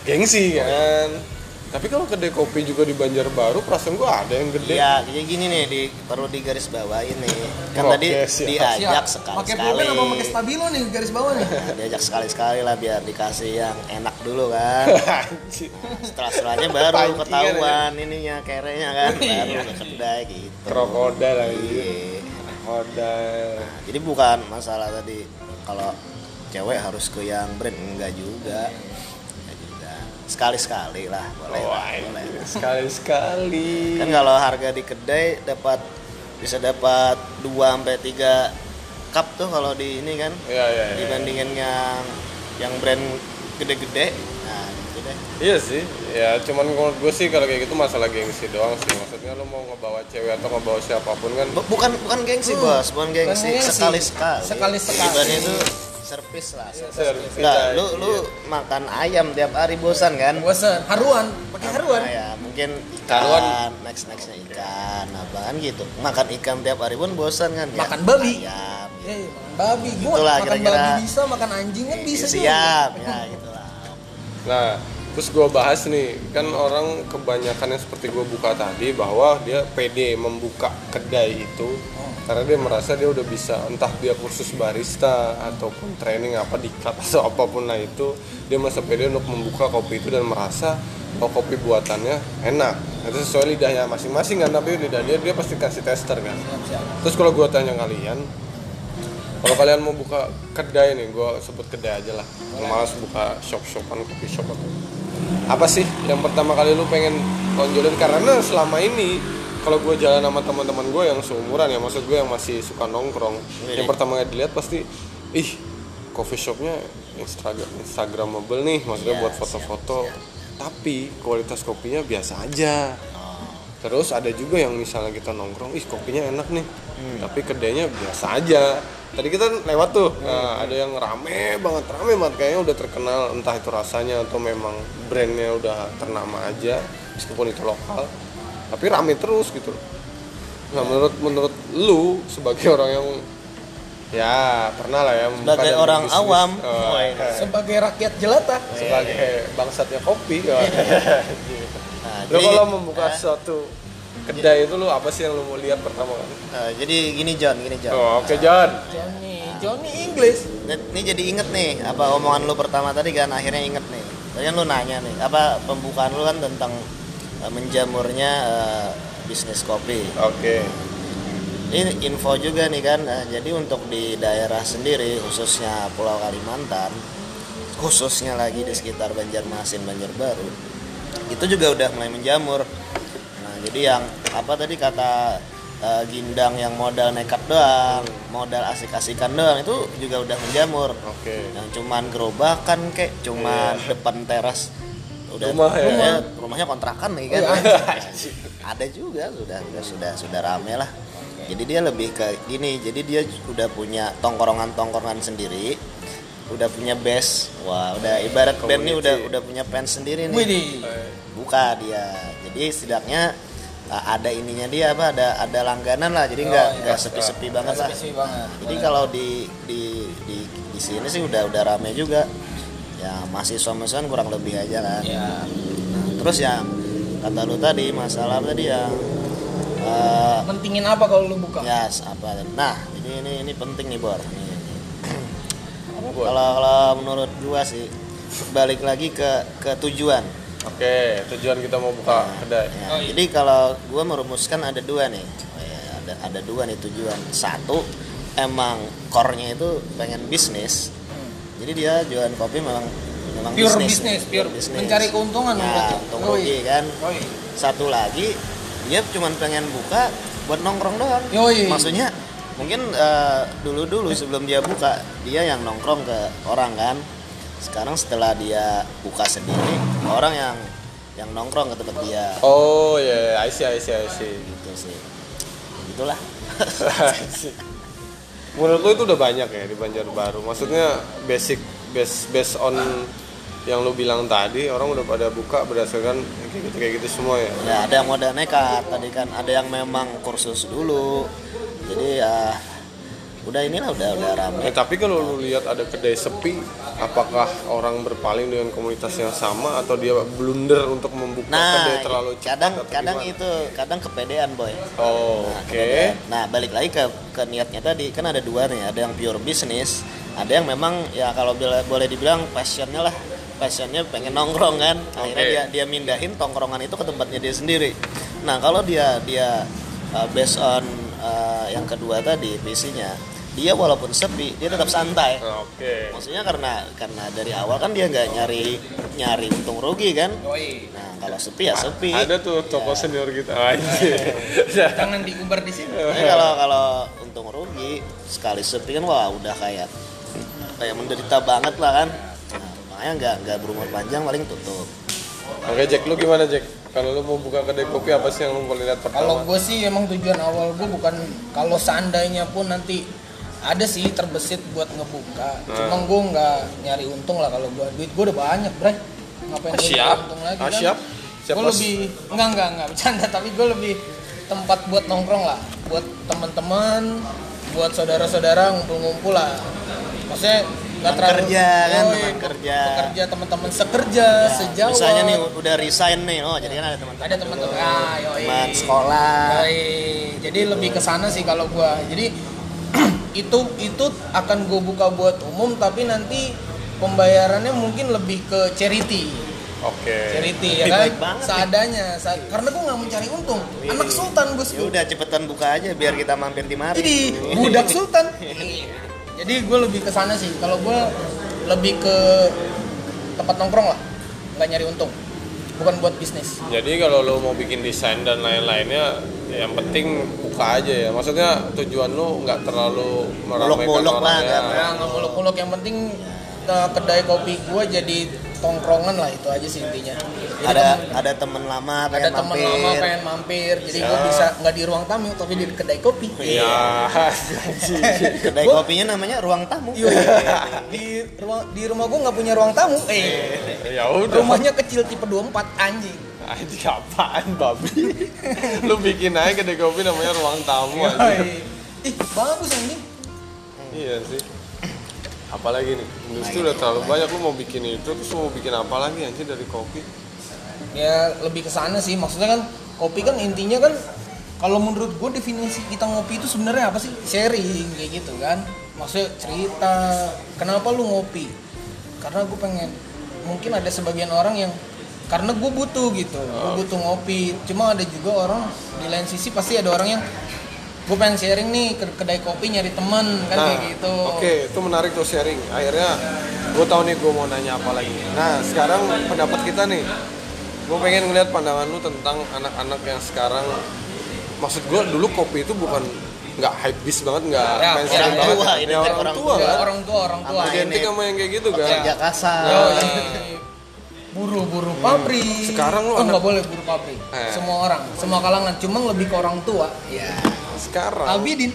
gengsi kan. Tapi kalau kedai kopi juga di Banjarbaru perasaan gue ada yang gede. Iya, kayak gini nih di perlu digaris bawain nih. Kan Oke, tadi siap. diajak sekali Pakai sekali. pulpen apa pakai stabilo nih garis bawah nih? diajak sekali sekali lah biar dikasih yang enak dulu kan. Anjir. Setelah setelahnya baru Pancingan ketahuan ininya kerenya kan, baru ke kedai gitu. Krokodil lagi. Iya. Krokodil. Jadi bukan masalah tadi kalau cewek harus ke yang brand enggak juga. Sekali-sekali lah boleh. lah, Wah, boleh. sekali-sekali. kan kalau harga di kedai dapat bisa dapat 2 sampai 3 cup tuh kalau di ini kan Iya, iya, iya. dibandingin yang yang brand gede-gede nah gitu deh Iya sih, ya cuman gue sih kalau kayak gitu masalah gengsi doang sih Maksudnya lo mau ngebawa cewek atau ngebawa siapa pun kan Bu- bukan bukan gengsi Hmm, bos bukan gengsi bukan gengsi. sekali sekali Sekali-sekali. ibaratnya itu servis lah servis. Servis Nggak, aja, lu lu iya. makan ayam tiap hari bosan kan Bosan, haruan, pakai haruan. Nah, ya mungkin Haruan. ikan next nextnya ikan apa kan gitu makan ikan tiap hari pun bosan kan Ya, Makan babi. ayam gitu. Eh, makan babi, gua Itulah makan kira-kira. babi bisa, makan anjing kan bisa juga. siap ya gitu lah Nah, terus gue bahas nih Kan orang kebanyakan yang seperti gue buka tadi Bahwa dia pede membuka kedai itu Karena dia merasa dia udah bisa Entah dia kursus barista Ataupun training apa di atau apa pun lah itu Dia merasa pede untuk membuka kopi itu Dan merasa kalau kopi buatannya enak. Itu sesuai lidahnya masing-masing kan Tapi lidah dia, dia pasti kasih tester kan. Terus kalau gue tanya kalian, kalau kalian mau buka kedai nih, gue sebut kedai aja lah. Malas buka shop-shopan, kopi shop atau apa sih yang pertama kali lu pengen tonjolin? Karena selama ini kalau gue jalan sama teman-teman gue yang seumuran ya maksud gue yang masih suka nongkrong Iya. yang pertama kali dilihat pasti ih coffee shopnya Instagram Instagramable nih maksudnya Iya, buat foto-foto tapi kualitas kopinya biasa aja Oh. Terus ada juga yang misalnya kita nongkrong, ih kopinya enak nih, Hmm. tapi kedainya biasa aja. Tadi kita lewat tuh, nah, ada yang rame banget, rame banget kayaknya udah terkenal entah itu rasanya atau memang brandnya udah ternama aja, meskipun itu lokal, tapi rame terus gitu. Nah menurut menurut lu sebagai orang yang ya pernah lah ya membuka Sebagai orang berbisnis, awam, eh, ini. Sebagai rakyat jelata. sebagai bangsatnya kopi ya. nah, Lo jadi- kalau membuka suatu kedai itu lu apa sih yang lu mau lihat pertama kali Eh, jadi gini John, gini John. oh, oke John Johnny Johnny English Ini jadi inget nih apa omongan lu pertama tadi kan akhirnya inget nih. Tadi kan lu nanya nih apa pembukaan lu kan tentang menjamurnya eh, bisnis kopi. oke Ini info juga nih kan. eh, jadi untuk di daerah sendiri khususnya Pulau Kalimantan, khususnya lagi di sekitar Banjarmasin, Banjarbaru, itu juga udah mulai menjamur. Nah, jadi yang apa tadi kata eh, Gindang yang modal nekat doang, modal asik-asikan doang itu juga udah menjamur. oke Yang cuman gerobakan kek, cuman depan teras udah Rumah ya? rumah- rumahnya kontrakan nih kan. Oh, Ada juga sudah sudah sudah sudah rame lah. Jadi dia lebih ke gini, jadi dia udah punya tongkrongan-tongkrongan sendiri, udah punya base. Wah, udah ibarat band nih udah udah punya fans sendiri nih. Widih Buka dia. Jadi setidaknya uh, ada ininya dia apa ada ada langganan lah. Jadi nggak iya. nggak sepi-sepi banget lah. spesifik banget Jadi kalau di di di di sini sih udah udah rame juga. Ya mahasiswa mahasiswa kurang lebih aja kan. ya Nah, terus yang kata lu tadi masalah tadi yang eh, mentingin apa kalau lu buka ya apa? Nah ini ini ini penting nih bor. Ini, ini. Kalau kalau menurut gua sih balik lagi ke ke tujuan. oke tujuan kita mau buka kedai Ya, Oh, iya. Jadi kalau gua merumuskan ada dua nih. Ya, ada ada dua nih tujuan. Satu emang core-nya itu pengen bisnis. Jadi dia jualan kopi memang memang pure bisnis, bisnis pure mencari keuntungan Ya, untung Yoi. rugi kan. Yoi. Satu lagi dia cuma pengen buka buat nongkrong doang. Yoi. Maksudnya mungkin eh, dulu-dulu sebelum dia buka dia yang nongkrong ke orang kan. Sekarang setelah dia buka sendiri orang yang yang nongkrong ke tempat dia oh ya yeah. I see I see I see gitu sih. Itulah. menurut lu itu udah banyak ya di Banjarbaru maksudnya basic base based on yang lu bilang tadi orang udah pada buka berdasarkan kayak gitu kayak gitu semua ya? Ya ada yang modal nekat. Tadi kan ada yang memang kursus dulu. Jadi ya udah inilah udah udah rame. Eh, tapi kalau lu lihat ada kedai sepi, apakah orang berpaling dengan komunitas yang sama atau dia blunder untuk membuka Nah, kedai terlalu cepat kadang atau kadang gimana? itu kadang kepedean boy. Oh, Nah, oke. kepedean. Nah, balik lagi ke ke niatnya tadi kan ada dua nih, ada yang pure bisnis, ada yang memang ya kalau boleh dibilang passionnya lah, passionnya pengen nongkrong kan. Akhirnya Oke. dia dia mindahin tongkrongan itu ke tempatnya dia sendiri. Nah, kalau dia dia uh, based on uh, yang kedua tadi visinya, dia walaupun sepi dia tetap santai. Oke. Maksudnya karena karena dari awal kan dia nggak nyari nyari untung rugi kan. Nah, kalau sepi ya sepi. Ada tuh toko senior kita. Anjir. jangan diuber di sini Tapi kalau kalau untung rugi sekali sepi kan wah udah kayak kayak menderita banget lah kan. Nah, makanya nggak nggak berumur panjang paling tutup. Oke, Jack, lu gimana, Jack? Kalau lu mau buka kedai kopi apa sih yang lu boleh lihat Kalau pertama? gue sih emang tujuan awal gue bukan kalau seandainya pun nanti ada sih terbesit buat ngebuka. Nah. Cuma gue nggak nyari untung lah kalau gue duit gue udah banyak, Bray. Ngapain Ah, siap. untung lagi Ah, kan? siap. Siap, Gue lebih enggak enggak enggak bercanda tapi gue lebih tempat buat nongkrong lah, buat teman-teman, buat saudara-saudara ngumpul-ngumpul lah. Maksudnya nggak Teman terlalu kerja kan, Yoi, teman kerja. pekerja teman-teman sekerja Ya, sejauh Misalnya nih udah resign nih, oh jadi kan ada teman-teman. ada teman-teman ah, yoi. teman sekolah. Baik, jadi lebih ke sana sih kalau gua. Jadi itu itu akan gue buka buat umum tapi nanti pembayarannya mungkin lebih ke charity. Oke. Charity ya kan? baik banget nih. Seadanya. Sa- karena gue nggak mencari untung. Anak sultan Ya bosku. udah cepetan buka aja biar kita mampir di mari. Jadi budak sultan. Jadi gue lebih ke sana sih. Kalau gue lebih ke tempat nongkrong lah, nggak nyari untung. Bukan buat bisnis. Jadi kalau lu mau bikin desain dan lain-lainnya, ya yang penting buka aja ya. Maksudnya tujuan lu nggak terlalu meramaikan Muluk-muluk lah, orang nggak ya. Ya nggak muluk-muluk yang penting eh, kedai kopi gua jadi tongkrongan lah itu aja sih intinya. Jadi Ada tem- ada temen lama ada pengen teman mampir. lama pengen mampir, jadi gua Ya. bisa nggak di ruang tamu tapi di kedai kopi. Iya. Kedai Gua- kopinya namanya ruang tamu. Iya. di ruang di rumah gua nggak punya ruang tamu. Eh, ya udah. rumahnya kecil tipe 24 anjing. Anjing apaan babi? lu bikin aja kedai kopi namanya ruang tamu aja. Yoi. Ih, bagus anjing. Iya sih. Apalagi nih, industri udah terlalu banyak lu mau bikin itu terus lu mau bikin apa lagi anjing dari kopi? Ya lebih ke sana sih. Maksudnya kan kopi kan intinya kan kalau menurut gue definisi kita ngopi itu sebenarnya apa sih? Sharing kayak gitu kan. Maksudnya cerita kenapa lu ngopi? Karena gue pengen mungkin ada sebagian orang yang karena gue butuh gitu gue butuh ngopi. Cuma ada juga orang di lain sisi pasti ada orang yang gue pengen sharing nih ke kedai kopi nyari teman kan Nah, kayak gitu oke, itu menarik tuh sharing. Akhirnya gue tahu nih gue mau nanya apa lagi. Nah, sekarang pendapat kita nih, gue pengen ngeliat pandangan lu tentang anak-anak yang sekarang. Maksud gue dulu kopi itu bukan nggak hype bis banget, nggak Ya, mainstream orang banget. tua, Ya, identik orang orang tua tua. kan. orang tua orang tua Identik ini. sama yang kayak gitu kan. Kerja kasar. Buru-buru pabrik. Sekarang lu oh, anak- nggak boleh buru pabrik. Eh. Semua orang, semua kalangan, cuma lebih ke orang tua. Ya. Sekarang Abi di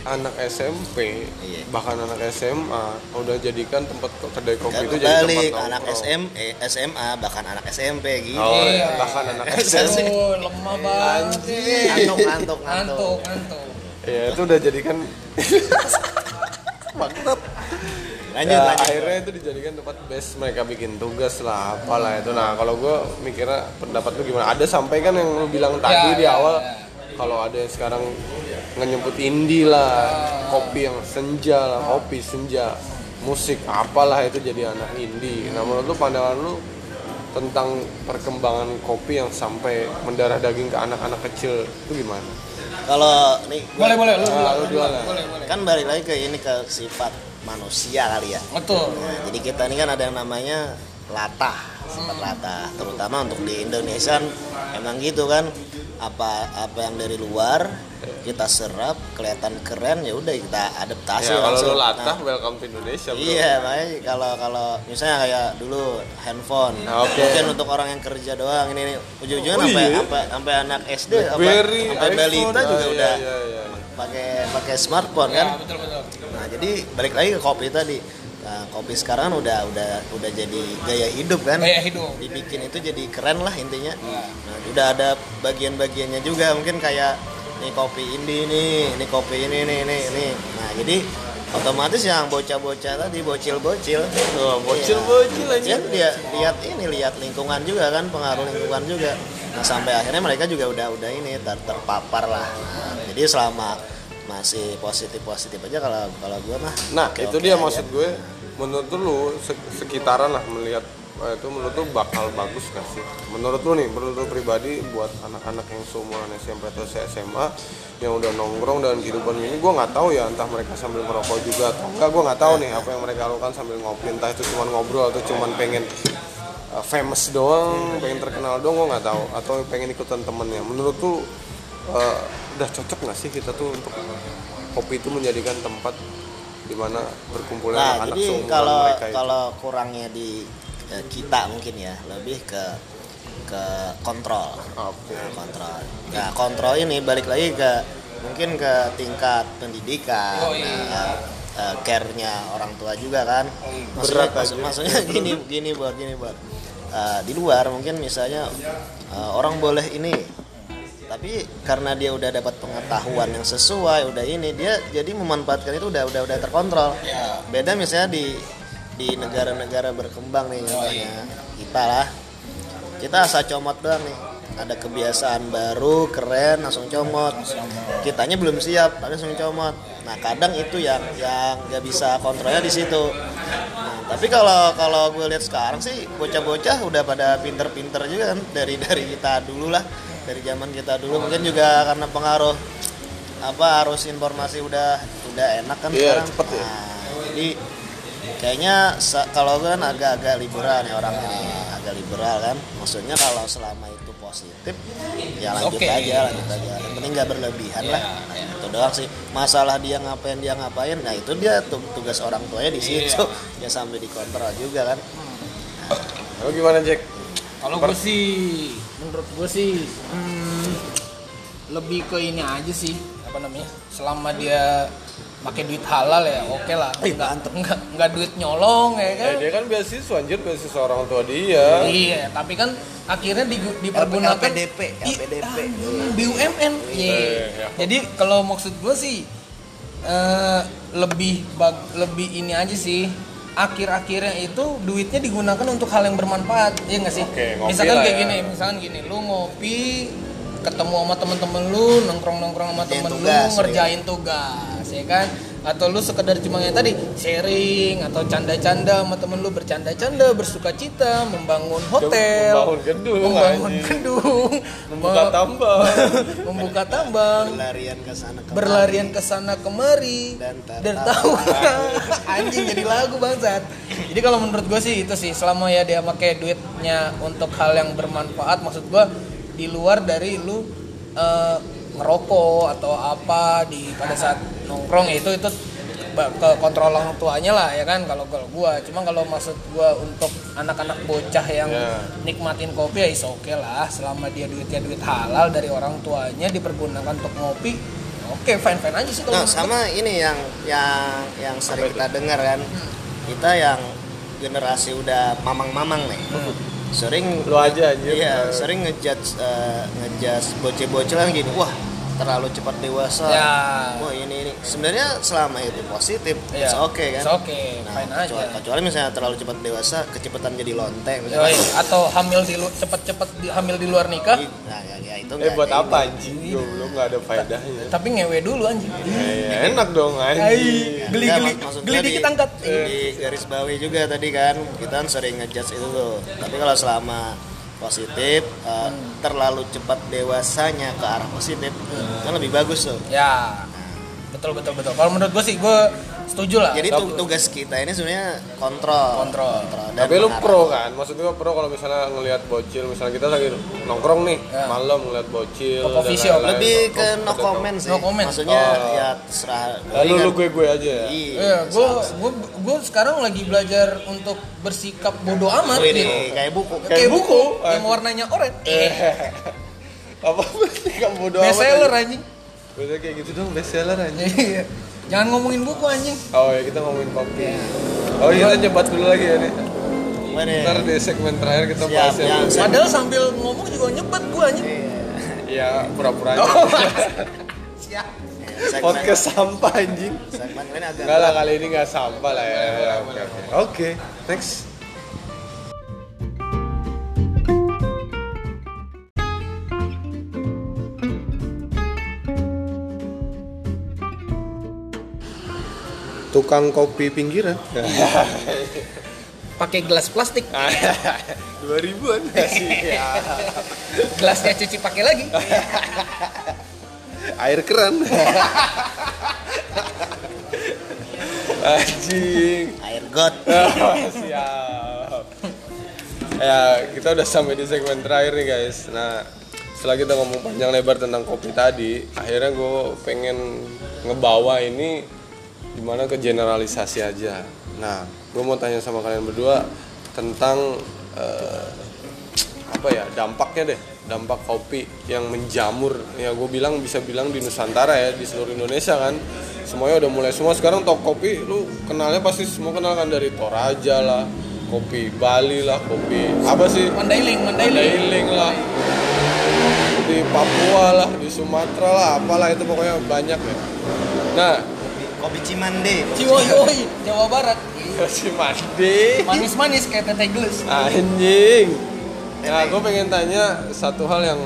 anak SMP, Iya. bahkan anak SMA udah jadikan tempat kedai kopi Kan itu jadi tempat balik anak nongkrong. SM, eh, SMA bahkan anak SMP gitu. Oh, Iya. bahkan anak SMP. Aduh, lemah banget. Ngantuk, ngantuk, ngantuk. Ngantuk, ngantuk. Ya itu udah jadikan Mantap. Lanjut, ya, lanjut. akhirnya itu dijadikan tempat best mereka bikin tugas lah apalah itu nah kalau gue mikirnya pendapat lu gimana ada sampai kan yang lu bilang tadi Ya, di ya, awal ya. Kalau ada yang sekarang ngenyebut indie lah kopi yang senja lah kopi senja musik apalah itu jadi anak indie nah menurut lu pandangan lu tentang perkembangan kopi yang sampai mendarah daging ke anak-anak kecil itu gimana? Kalau nih gua- Boleh, boleh, lu Ah, dulu. lu duluan lah. Boleh, boleh. kan balik lagi ke ini ke sifat manusia kali ya. Betul. Nah, jadi kita ini kan ada yang namanya latah, sifat latah. Terutama untuk di Indonesia kan emang gitu kan. Apa apa yang dari luar kita serap kelihatan keren ya udah kita adaptasi Ya, kalau langsung. lu latah, Nah, welcome to Indonesia bro. Iya, makanya kalau kalau misalnya kayak dulu handphone, Nah, oke. mungkin untuk orang yang kerja doang ini, ini ujung-ujungnya Oh, sampai iya? sampai sampai anak SD apa Blackberry, sampai iPhone, balita juga ah, udah iya, iya, iya. pakai pakai smartphone kan. Ya, betul, betul. Nah, jadi balik lagi ke kopi tadi. Nah, kopi sekarang udah udah udah jadi gaya hidup kan. Gaya hidup. Dibikin itu jadi keren lah intinya. Nah, udah ada bagian-bagiannya juga mungkin kayak nih kopi indie nih, ini kopi ini ini ini ini. Nah, jadi otomatis yang bocah-bocah tadi bocil-bocil Tuh, bocil-bocil aja. Iya, dia lihat ini lihat lingkungan juga kan pengaruh lingkungan juga nah sampai akhirnya mereka juga udah udah ini ter- terpapar lah Nah, jadi selama masih positif positif aja kalau kalau gue mah Nah, oke-oke itu dia aja. maksud gue. Menurut lu se- sekitaran lah melihat eh, itu menurut lu bakal bagus gak sih? Menurut lu nih, menurut lu pribadi buat anak-anak yang seumuran SMP atau SMA yang udah nongkrong dan kehidupan ini gue nggak tahu ya entah mereka sambil merokok juga atau enggak. Gue nggak tahu nih apa yang mereka lakukan sambil ngopi. Entah itu cuma ngobrol atau cuma pengen uh, famous doang pengen terkenal doang gue nggak tahu. Atau pengen ikutan temennya. Menurut tuh uh, udah cocok nggak sih kita tuh untuk kopi itu menjadikan tempat di mana berkumpulnya nah anak-anak jadi kalau mereka itu. kalau kurangnya di eh, kita mungkin ya lebih ke ke kontrol. Oke. Kontrol. Nah kontrol ini balik lagi ke mungkin ke tingkat pendidikan. Oh, iya. eh, eh, care-nya orang tua juga kan. Maksudnya, Berat maksud- maksudnya gini gini buat gini buat. Eh, di luar mungkin misalnya eh, orang boleh ini tapi karena dia udah dapat pengetahuan yang sesuai udah ini dia jadi memanfaatkan itu udah udah udah terkontrol. Ya. beda misalnya di di negara-negara berkembang nih contohnya kita lah. Kita asal comot doang nih. Ada kebiasaan baru keren langsung comot. Kitanya belum siap tapi langsung comot. Nah kadang itu yang yang nggak bisa kontrolnya di situ. Nah, tapi kalau kalau gue lihat sekarang sih bocah-bocah udah pada pinter-pinter juga kan dari dari kita dulu lah dari zaman kita dulu mungkin juga karena pengaruh apa arus informasi udah udah enak kan Iya, sekarang. cepet ya. Nah, jadi kayaknya kalau kan agak-agak liberal nih orangnya nih agak liberal kan. Maksudnya kalau selama itu positif ya lanjut Oke. aja lanjut aja. Yang penting nggak berlebihan lah. nah, itu doang sih. Masalah dia ngapain dia ngapain nah itu dia tu- tugas orang tuanya di situ. Ya sampai dikontrol juga kan. Lalu gimana Jack Kalau gue sih, menurut gue sih hmm, lebih ke ini aja sih apa namanya. Selama dia pakai duit halal ya oke lah. Eh, Enggak, mantep. enggak, enggak duit nyolong ya kan. Eh, dia kan beasiswa anjir beasiswa orang tua dia Iya, tapi kan akhirnya digu- dipergunakan LPDP, LPDP. ah, BUMN. Iya. Eh, ya. Jadi kalau maksud gue sih eh, lebih bag- lebih ini aja sih. Akhir-akhirnya itu duitnya digunakan untuk hal yang bermanfaat, ya nggak sih? Oke, misalkan kayak ya. gini, misalkan gini, lu ngopi ketemu sama temen-temen lu nongkrong-nongkrong sama temen lu tugas, ngerjain tugas ya kan? Atau lu sekedar cuma yang tadi sharing atau canda-canda sama temen lu bercanda-canda bersuka cita membangun hotel Membangun gedung, membangun anjing. gedung Membuka me- tambang. membuka tambang. Berlarian ke sana kemari. berlarian ke sana kemari. Dan tertawa. Anjing jadi lagu bangsat. Jadi kalau menurut gue sih itu sih selama ya dia pakai duitnya untuk hal yang bermanfaat maksud gue di luar dari lu eh, ngerokok atau apa di pada saat nongkrong ya itu itu ke kontrol orang tuanya lah ya kan kalau kalau gua cuma kalau maksud gua untuk anak-anak bocah yang Ya. nikmatin kopi ya is oke lah selama dia duitnya duit halal dari orang tuanya dipergunakan untuk ngopi oke fine fine aja sih kalau Nah, sama ini yang yang yang sering kita dengar kan. Kita yang generasi udah mamang-mamang nih. Sering Lu aja anjir. Iya, sering ngejudge eh, ngejudge bocil-bocil gini, wah terlalu cepat dewasa. Ya. Wah ini ini. Sebenarnya selama itu positif, Iya. it's okay kan. It's okay, Nah, fine aja. kecuali, kecuali misalnya terlalu cepat dewasa, kecepatan jadi lonteng. Yoi, misalnya. atau hamil di lu- cepet-cepet di- hamil di luar nikah Nah, ya, ya itu Eh buat apa anjing? Goblok nggak ada faedahnya. tapi ngewe dulu anjing Ya, enak dong anjing. geli geli geli dikit di- angkat di garis bawahi juga tadi kan kita kan sering ngejudge itu tuh tapi kalau selama positif uh, terlalu cepat dewasanya ke arah positif kan lebih bagus tuh. Ya. Betul betul betul. Kalau menurut gue sih gue setuju lah jadi tu- tugas kita ini sebenarnya kontrol Kontrol. dan Tapi lu pro kan? Maksud gua pro kalau misalnya ngelihat bocil, misalnya kita lagi nongkrong nih, Ya. malam ngeliat bocil. Ke coffee dan shop. lain-lain. lebih ke Oh, no ke- comment sih No comment. maksudnya Oh. ya terserah Lalu lu gue gue aja ya. iya Iya, gue gue gue sekarang lagi belajar untuk bersikap bodoh amat Wih, gitu. nih, kayak buku Kayak Kayak buku buku. yang warnanya oranye. Eh, Apa sih kamu bodo amat? best seller aja. anjing. Biasanya kayak gitu dong best seller aja. Iya. Jangan ngomongin buku anjing. Oh ya kita ngomongin kopi. Oh iya kita nyebat dulu lagi ya nih. Mana? Ntar di segmen terakhir kita Siap, bahas yang Saya- Padahal sambil ngomong juga nyebet gue anjing. ya pura-pura aja. Siap. segmen, Podcast sampah anjing. segmen ini agak Enggak lah kali ini nggak sampah lah ya. Ya, Oke oke. Oke, Tukang kopi pinggiran. Pakai gelas plastik. Dua ribuan. Iya. Gelasnya cuci pakai lagi. Air keran. Anjing. air got Siap. Ya, kita udah sampai di segmen terakhir nih guys. Nah, setelah kita ngomong panjang lebar tentang kopi tadi, akhirnya gue pengen ngebawa ini di mana ke generalisasi aja. Nah, gue mau tanya sama kalian berdua tentang eh, apa ya dampaknya deh, dampak kopi yang menjamur. Ya gue bilang bisa bilang di Nusantara ya, di seluruh Indonesia kan. Semuanya udah mulai semua sekarang toko kopi lu kenalnya pasti semua kenal kan dari Toraja lah, kopi Bali lah, kopi apa sih? Mandailing, Mandailing. Mandailing lah di Papua lah di Sumatera lah apalah itu pokoknya banyak ya nah kopi cimande Ciwoyoi, Jawa Barat. si mandi Manis-manis kayak teteh geles. anjing nah gue pengen tanya satu hal yang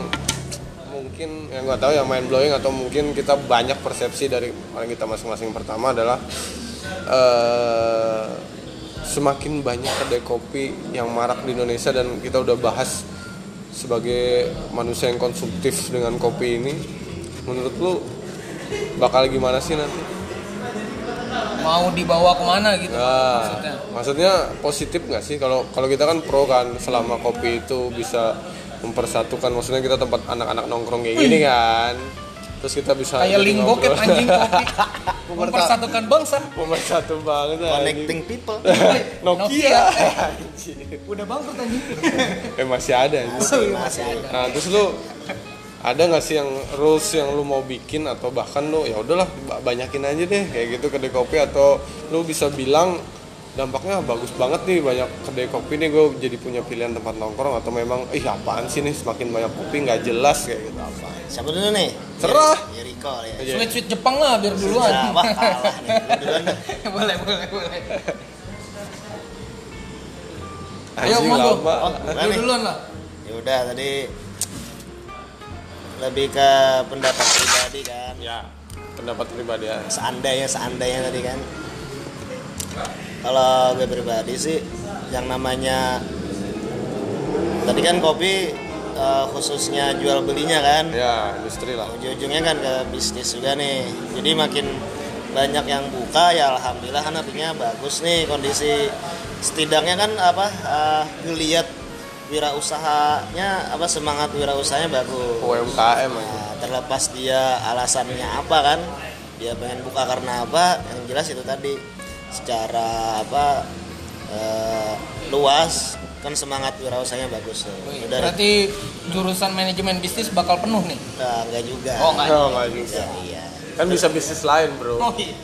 mungkin yang nggak tahu yang main blowing atau mungkin kita banyak persepsi dari orang kita masing-masing pertama adalah eh, semakin banyak kedai kopi yang marak di Indonesia dan kita udah bahas sebagai manusia yang konsumtif dengan kopi ini menurut lu bakal gimana sih nanti? Mau dibawa ke mana gitu Nah, maksudnya? maksudnya positif nggak sih kalau kalau kita kan pro kan selama kopi itu bisa mempersatukan maksudnya kita tempat anak-anak nongkrong kayak gini kan terus kita bisa Kayak linggo ngobrol. anjing kopi. Mempersatukan bangsa. pemersatu banget anjing. connecting people Nokia, Nokia. Anjing. Udah bangkrut anjing. eh masih ada anjing. masih ada nah terus lu ada nggak sih yang rules yang lu mau bikin atau bahkan lu ya udahlah ba- banyakin aja deh kayak gitu kedai kopi atau lu bisa bilang dampaknya bagus banget nih banyak kedai kopi nih gue jadi punya pilihan tempat nongkrong atau memang ih apaan sih nih semakin banyak kopi nggak jelas kayak gitu apa siapa dulu nih Serah. Jericho ya Aja. Sweet sweet Jepang lah biar duluan. Nah, wah kalah nih Lu duluan boleh boleh boleh. Ayo monggo. Oh, duluan lah. ya udah tadi lebih ke pendapat pribadi kan. Ya pendapat pribadi ya. Seandainya seandainya tadi kan. Kalau gue pribadi sih yang namanya tadi kan kopi eh, khususnya jual belinya kan. Ya industri lah. Ujung-ujungnya kan ke bisnis juga nih. Jadi makin banyak yang buka ya alhamdulillah kan artinya bagus nih kondisi. Setidaknya kan apa uh, ngelihat wirausahanya apa semangat wirausahanya bagus UMKM Nah, terlepas dia alasannya apa kan dia pengen buka karena apa yang jelas itu tadi secara apa eh, luas kan semangat wirausahanya bagus tuh. Wih, Udah Berarti jurusan manajemen bisnis bakal penuh nih. nah, enggak juga Oh, enggak. Oh, enggak juga. iya kan bisa bisnis lain bro Oh iya.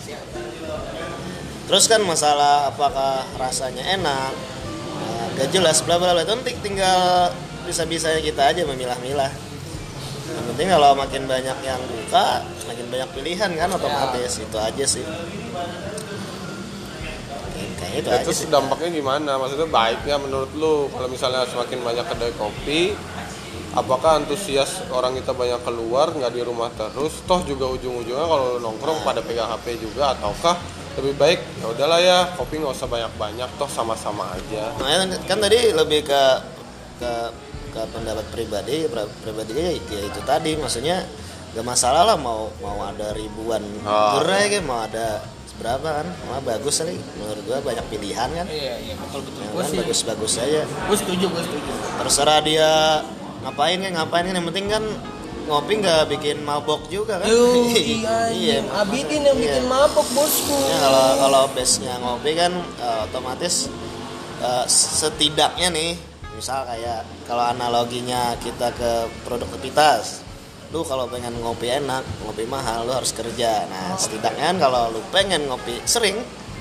terus kan masalah apakah rasanya enak nah, gak jelas bla bla bla. Itu nanti tinggal bisa bisanya kita aja memilah-milah. Yang penting kalau makin banyak yang buka makin banyak pilihan kan otomatis itu aja sih. Kayaknya itu aja itu sih. dampaknya gimana? Maksudnya baiknya menurut lu kalau misalnya semakin banyak kedai kopi apakah antusias orang kita banyak keluar nggak di rumah terus? Toh juga ujung-ujungnya kalau nongkrong pada pegang HP juga ataukah lebih baik ya udahlah ya kopi nggak usah banyak-banyak toh sama-sama aja Nah, kan- kan tadi lebih ke ke ke pendapat pribadi pri- pribadinya ya, ya itu tadi maksudnya gak masalah lah mau mau ada ribuan Oh. gerai kan mau ada berapa kan Wah, bagus kali menurut gua banyak pilihan kan Iya, iya betul betul. Gue kan sih, bagus-bagus aja gue setuju, gue setuju. terserah dia ngapain kan ngapain kan yang penting kan ngopi nggak bikin mabok juga kan Yo, iya, iya. mak- Abidin yang iya. bikin mabok bosku. Ya, kalau kalau base-nya ngopi kan eh, otomatis eh, setidaknya nih misal kayak kalau analoginya kita ke produktivitas lu kalau pengen ngopi enak ngopi mahal lu harus kerja nah setidaknya kan kalau lu pengen ngopi sering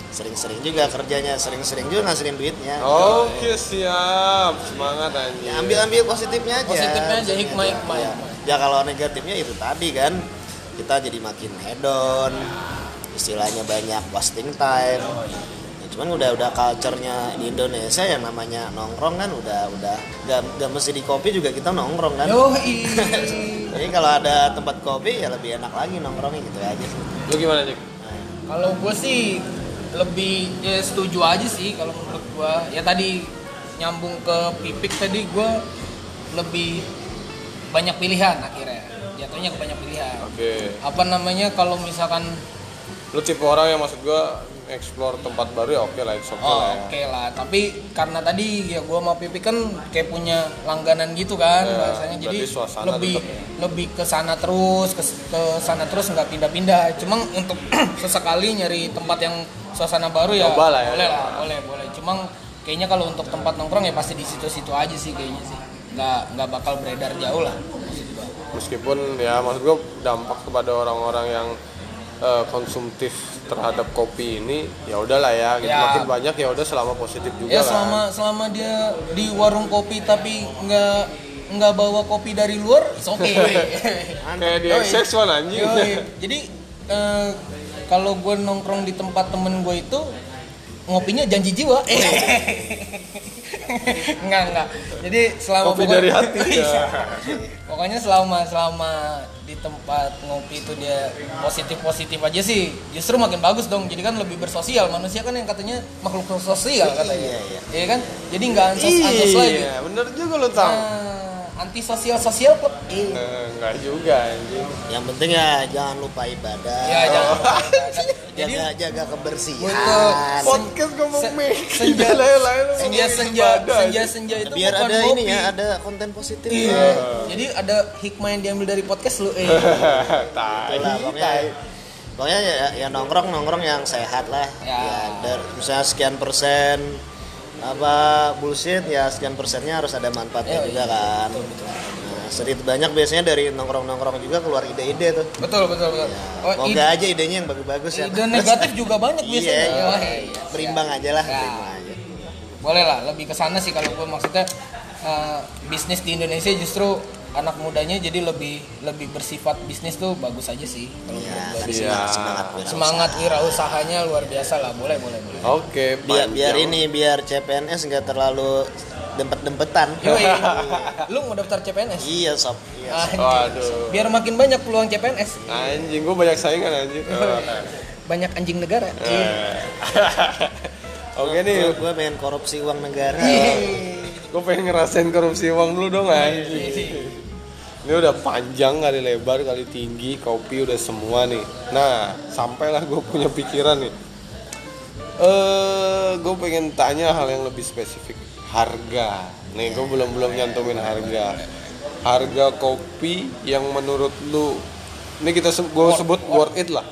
sering-sering juga kerjanya sering-sering juga ngasilin duitnya. Oke siap. Semangat aja ya ambil ambil positifnya aja. Positifnya aja, hikmah, aja. hikmah, ya, hikmah. ya kalau negatifnya itu tadi kan kita jadi makin hedon. Istilahnya banyak wasting time. Ya, cuman udah udah culture-nya di Indonesia yang namanya nongkrong kan udah udah gak, gak mesti di kopi juga kita nongkrong kan. Jadi kalau ada tempat kopi ya lebih enak lagi nongkrongnya gitu aja sih. Lu gimana Jack? Kalau gue sih lebih ya setuju aja sih kalau menurut gue. Ya tadi nyambung ke pipik tadi gue lebih banyak pilihan akhirnya. Jatuhnya ke banyak pilihan. oke Apa namanya kalau misalkan lu tipe orang yang maksud gua explore tempat baru ya oke lah itu oke Oh lah ya oke lah, tapi karena tadi ya gua sama Pipi kan kayak punya langganan gitu kan Ya, bahasanya jadi lebih tetep ya. lebih ke sana terus ke, ke sana terus nggak pindah-pindah. Cuma untuk sesekali nyari tempat yang suasana baru ya Coba lah ya. boleh lah, boleh boleh. Cuma kayaknya kalau untuk tempat nongkrong ya pasti di situ-situ aja sih kayaknya sih. Nggak nggak bakal beredar jauh lah. meskipun ya maksud gua dampak kepada orang-orang yang eh, konsumtif terhadap kopi ini ya udahlah ya gitu Ya. makin banyak ya udah selama positif juga Ya kan selama selama dia di warung kopi tapi nggak nggak bawa kopi dari luar, oke. kayak di Yoi. excess one anjing Yoi. Jadi eh, kalau gue nongkrong di tempat temen gue itu ngopinya janji jiwa. enggak enggak. Jadi selama Kopi pokoknya- dari hati, ya. Iya. Pokoknya selama selama di tempat ngopi itu dia positif positif aja sih. Justru makin bagus dong. Jadi kan lebih bersosial. Manusia kan yang katanya makhluk sosial katanya. Iya, iya. Iya kan? Jadi nggak ansos ansos lagi. iya bener juga lu tahu Nah, anti sosial sosial club. Iya. Eh, enggak juga anjing yang penting ya jangan lupa ibadah Ya jangan. Jadi jaga jaga kebersihan Betul. podcast ngomong Se- mik senja- lain-lain lu senja senja senja senja itu biar bukan ada kopi. ini ya ada konten positif Iya. Jadi ada hikmah yang diambil dari podcast lu. Eh. tai Itulah, pokoknya pokoknya ya, ya nongkrong nongkrong yang sehat lah Ya. ya, dari misalnya sekian persen apa bullshit ya sekian persennya harus ada manfaatnya Ya, juga kan nah, sedikit banyak biasanya dari nongkrong nongkrong juga keluar ide-ide tuh Betul betul betul. Oh, Moga ide, aja idenya yang bagus-bagus ya ide negatif juga banyak biasanya. iya, Wah, iya. iya. berimbang aja lah Ya. berimbang aja Boleh lah, lebih ke sana sih kalau gue maksudnya eh, bisnis di Indonesia justru anak mudanya jadi lebih lebih bersifat bisnis tuh bagus aja sih kalau menurut kan gue. Semangat semangat wirausaha. Semangat wirausahanya luar biasa lah, boleh boleh boleh. oke biar biar panjang. ini biar CPNS nggak terlalu dempet-dempetan. Yoi. Lu mau daftar CPNS? Iya sob. Iya. Sob. Waduh. Biar makin banyak peluang CPNS. Anjing, gue banyak saingan anjing. Oh. Banyak anjing negara. Eh. Oke nih, Gue pengen korupsi uang negara. Gue pengen ngerasain korupsi uang dulu dong anjing. Ini udah panjang kali lebar kali tinggi, kopi udah semua nih. Nah, sampailah gue punya pikiran nih. Eh, gue pengen tanya hal yang lebih spesifik. Harga. Nih, gue belum belum nyantumin harga. Harga kopi yang menurut lu ini kita gue sebut worth it lah.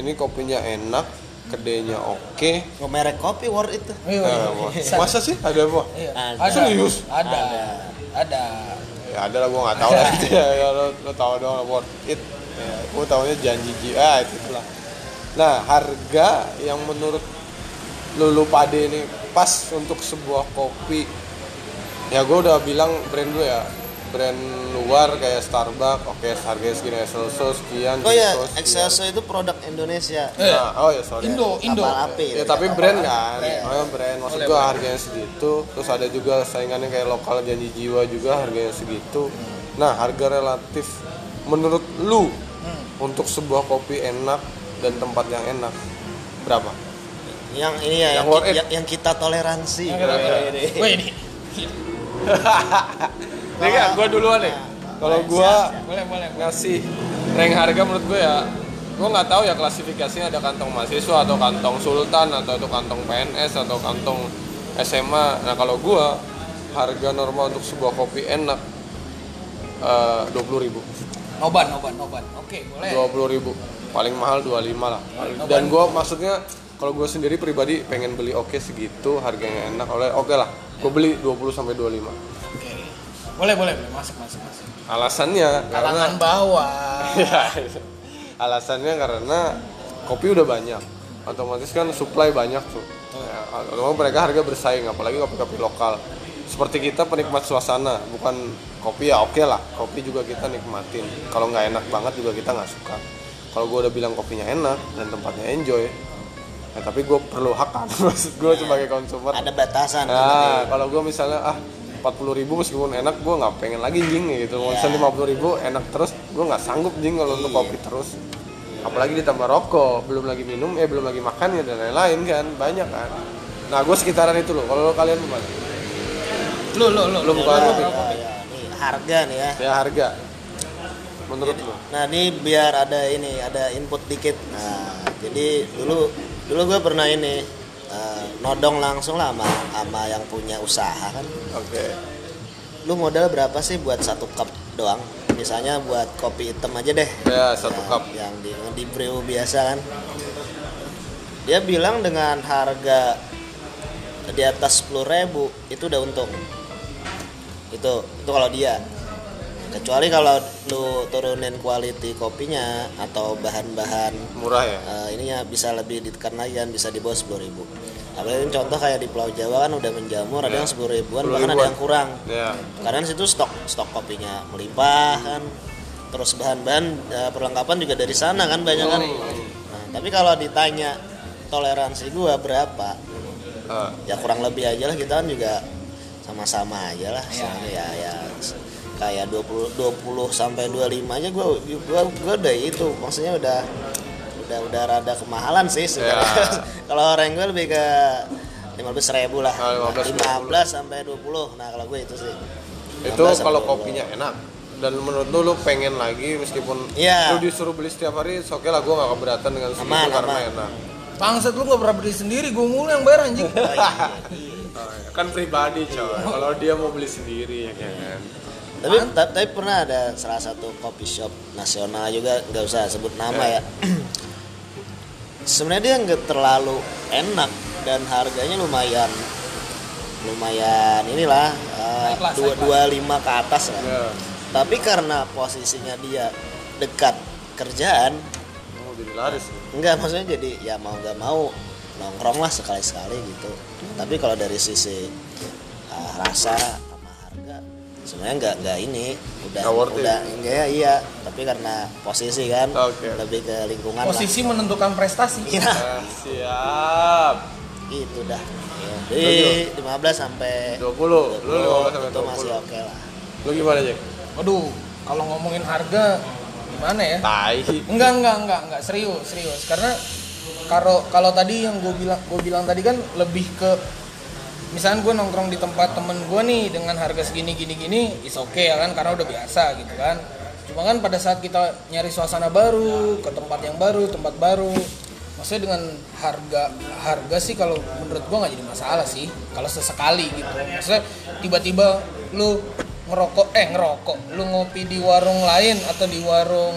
Ini kopinya enak, kedainya oke. Nggak merek kopi worth itu. Iya, Eh, iya. wah, masa sih ada apa? Iya. Ada. Serius? Ada. Ada. Ya ada lah gue nggak tahu lah itu ya. lo, lo tahu dong worth it. Ya, gue tahunya janji ji ah itu lah. Nah harga yang menurut lu lu pade ini pas untuk sebuah kopi ya gue udah bilang brand gue ya brand luar kayak Starbucks oke harganya segini Excelso sekian Oh ya. Excelso itu produk Indonesia. Nah, oh ya sorry Indo, Indo. Kapal api. Ya tapi brand kan, oh, brand maksud gua harganya segitu, terus ada juga saingannya kayak lokal janji jiwa juga harganya segitu. Nah harga relatif menurut lu untuk sebuah kopi enak dan tempat yang enak berapa? Yang ini ya, Yang yang, ki- yang, kita toleransi. Wih ini. Nih kan, gua duluan nih. Kalau gua Boleh, boleh. ngasih rank harga menurut gue ya gue nggak tahu ya klasifikasinya ada kantong mahasiswa atau kantong sultan atau itu kantong PNS atau kantong SMA nah kalau gue harga normal untuk sebuah kopi enak eh, dua puluh ribu Noban, noban, noban. Oke, boleh. dua puluh ribu paling mahal 25 lah dan gue maksudnya kalau gue sendiri pribadi pengen beli oke segitu harganya enak oleh oke lah gue beli 20 sampai 25 Oke. Boleh, boleh, boleh. Masuk, masuk, masuk. alasannya karena Kalangan bawah. Ya, alasannya karena kopi udah banyak. Otomatis kan supply banyak tuh. Ya, otomatis mereka harga bersaing apalagi kopi-kopi lokal. Seperti kita penikmat suasana bukan kopi ya oke lah. Kopi juga kita nikmatin. Kalau nggak enak banget juga kita nggak suka. Kalau gue udah bilang kopinya enak dan tempatnya enjoy ya tapi gue perlu hak kan. Maksud gue sebagai konsumer Ada batasan. Nah, kalau gue misalnya ah 40 ribu meskipun enak gue nggak pengen lagi jing gitu. Mau misalnya 50 ribu enak terus gue nggak sanggup jing kalau untuk kopi terus. Apalagi ditambah rokok, belum lagi minum, eh belum lagi makan ya dan lain-lain kan banyak kan. Nah gue sekitaran itu loh. Kalau kalian gimana? Lu, lu, lu. Lu bukan kopi. Ya, ya, nih harga nih ya. Ya harga. Menurut lo? Nah ini biar ada ini ada input dikit. Nah jadi dulu dulu gue pernah ini eh, nodong langsung lah sama sama yang punya usaha kan. Oke. Lu modal berapa sih buat satu cup doang? Misalnya buat kopi hitam aja deh. Ya satu Yang- cup. yang di di brew biasa kan. Dia bilang dengan harga di atas 10.000 itu udah untung. Itu itu kalau dia. Kecuali kalau lu turunin quality kopinya atau bahan-bahan Murah ya. eh, ininya bisa lebih ditekan lagi kan bisa di bawah 10.000 ribu. Apalagi contoh kayak di Pulau Jawa kan udah menjamur ada Ya. yang 10 ribuan 10 bahkan ada ribuan. yang kurang Ya. karena situ stok stok kopinya melimpah kan terus bahan-bahan eh, perlengkapan juga dari sana kan banyak kan nah, tapi kalau ditanya toleransi gua berapa Ah, ya kurang lebih aja lah kita kan juga sama-sama aja lah Soalnya ya ya kayak 20 20 sampai 25 aja gua gua gua udah itu. Maksudnya udah udah udah rada kemahalan sih sebenarnya kalau orang gue lebih ke 15 ribu lah. Ah, 15, 15 sampai 20 nah kalau gue itu sih. Itu 15 sampai kalau 20. kopinya enak. Dan menurut lu lu pengen lagi meskipun Iya. lu disuruh beli setiap hari oke lah gue gak keberatan dengan segitu Aman, karena aman. enak. Bangsat lu gak pernah beli sendiri, gue mulu yang bayar anjing. Oh, iya. kan pribadi coy. Kalau dia mau beli sendiri ya kan tapi, tapi tapi pernah ada salah satu coffee shop nasional juga nggak usah sebut nama ya. Sebenarnya dia nggak terlalu enak dan harganya lumayan lumayan inilah eh, dua dua lima ke atas lah. Ya tapi karena posisinya dia dekat kerjaan mau jadi laris. enggak maksudnya jadi ya mau nggak mau nongkrong lah sekali sekali gitu tapi kalau dari sisi uh, rasa sama harga sebenarnya nggak nggak ini udah udah enggak ya iya tapi karena posisi kan Oke. lebih ke lingkungan Posisi menentukan prestasi. lah iya Ah, siap gitu dah ya. Di 15 sampai 20 lu 15 sampai itu masih 20 oke lah. lu gimana Jack? Waduh, kalau ngomongin harga gimana ya? tai Enggak, enggak, enggak, enggak serius, serius. Karena kalau kalau tadi yang gue bilang gue bilang tadi kan lebih ke misalnya gue nongkrong di tempat temen gue nih dengan harga segini gini gini is oke okay, ya kan karena udah biasa gitu kan. Cuma kan pada saat kita nyari suasana baru ke tempat yang baru tempat baru maksudnya dengan harga harga sih kalau menurut gue nggak jadi masalah sih kalau sesekali gitu. Maksudnya tiba-tiba lu ngerokok eh ngerokok lu ngopi di warung lain atau di warung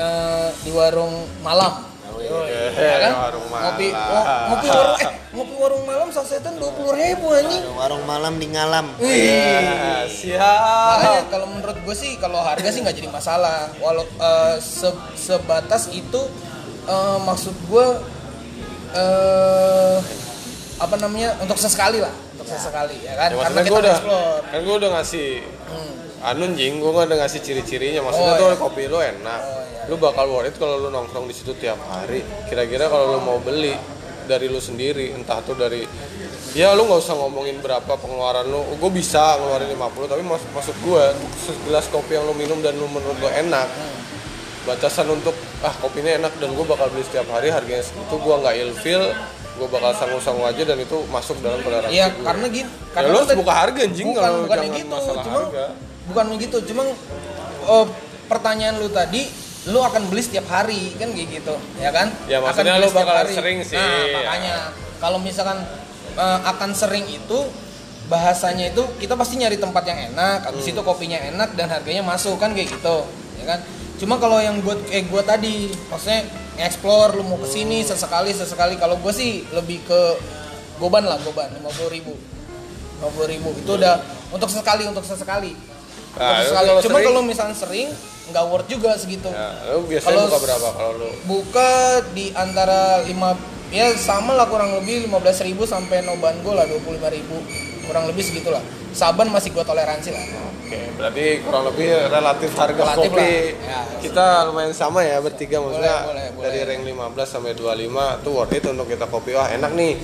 eh, di warung malam Eh, ya kan? warung ngopi malam. ngo- ngopi warung eh ngopi warung malam sasetan dua puluh ribu anjing. Warung malam di ngalam. Ya, siap. Makanya kalau menurut gue sih kalau harga sih nggak jadi masalah. Walau eh, se- sebatas itu eh, maksud gue eh apa namanya untuk sesekali lah. Untuk sesekali ya kan? Ya, karena kita gue udah explore. kan gue udah ngasih Hmm. Anu jing gue udah ngasih ciri-cirinya maksudnya Oh, tuh iya. kopi lu enak Oh, iya. lu bakal worth it kalau lu nongkrong di situ tiap hari kira-kira kalau lu mau beli dari lu sendiri entah tuh dari ya lu nggak usah ngomongin berapa pengeluaran lu gue bisa ngeluarin 50 tapi mas maksud gue segelas kopi yang lu minum dan lu menurut lu enak Hmm. batasan untuk ah kopinya enak dan gue bakal beli setiap hari harganya segitu gue nggak ilfil gue bakal sanggup-sanggup aja dan itu masuk dalam toleransi Iya gue. karena gini ya karena lu kan harus buka harga anjing kalau bukan jangan gitu masalah cuma harga bukan begitu cuma oh, pertanyaan lu tadi lu akan beli setiap hari kan kayak gitu ya kan Ya, Akan maksudnya beli lu bakal hari. sering sih, nah ya. makanya kalau misalkan eh, akan sering itu bahasanya itu kita pasti nyari tempat yang enak habis Hmm. itu kopinya enak dan harganya masuk kan kayak gitu ya kan cuma kalau yang gue kayak gue tadi maksudnya explore lu mau ke sini Hmm. sesekali sesekali kalau gue sih lebih ke goban lah goban lima puluh ribu lima puluh ribu itu udah untuk sesekali untuk sesekali Nah, cuma sering- kalau misalnya sering nggak worth juga segitu. Ya lu biasanya Kalau buka berapa kalau lu? buka di antara 5 ya sama lah kurang lebih 15.000 ribu sampai noban gue lah 25.000 ribu. Kurang lebih segitulah. Saban masih gue toleransi lah. Oke, berarti kurang lebih relatif harga Relatif kopi ya. kita lumayan sama ya bertiga maksudnya boleh, boleh. dari rank 15 sampai 25 tuh worth it untuk kita kopi. Wah enak nih.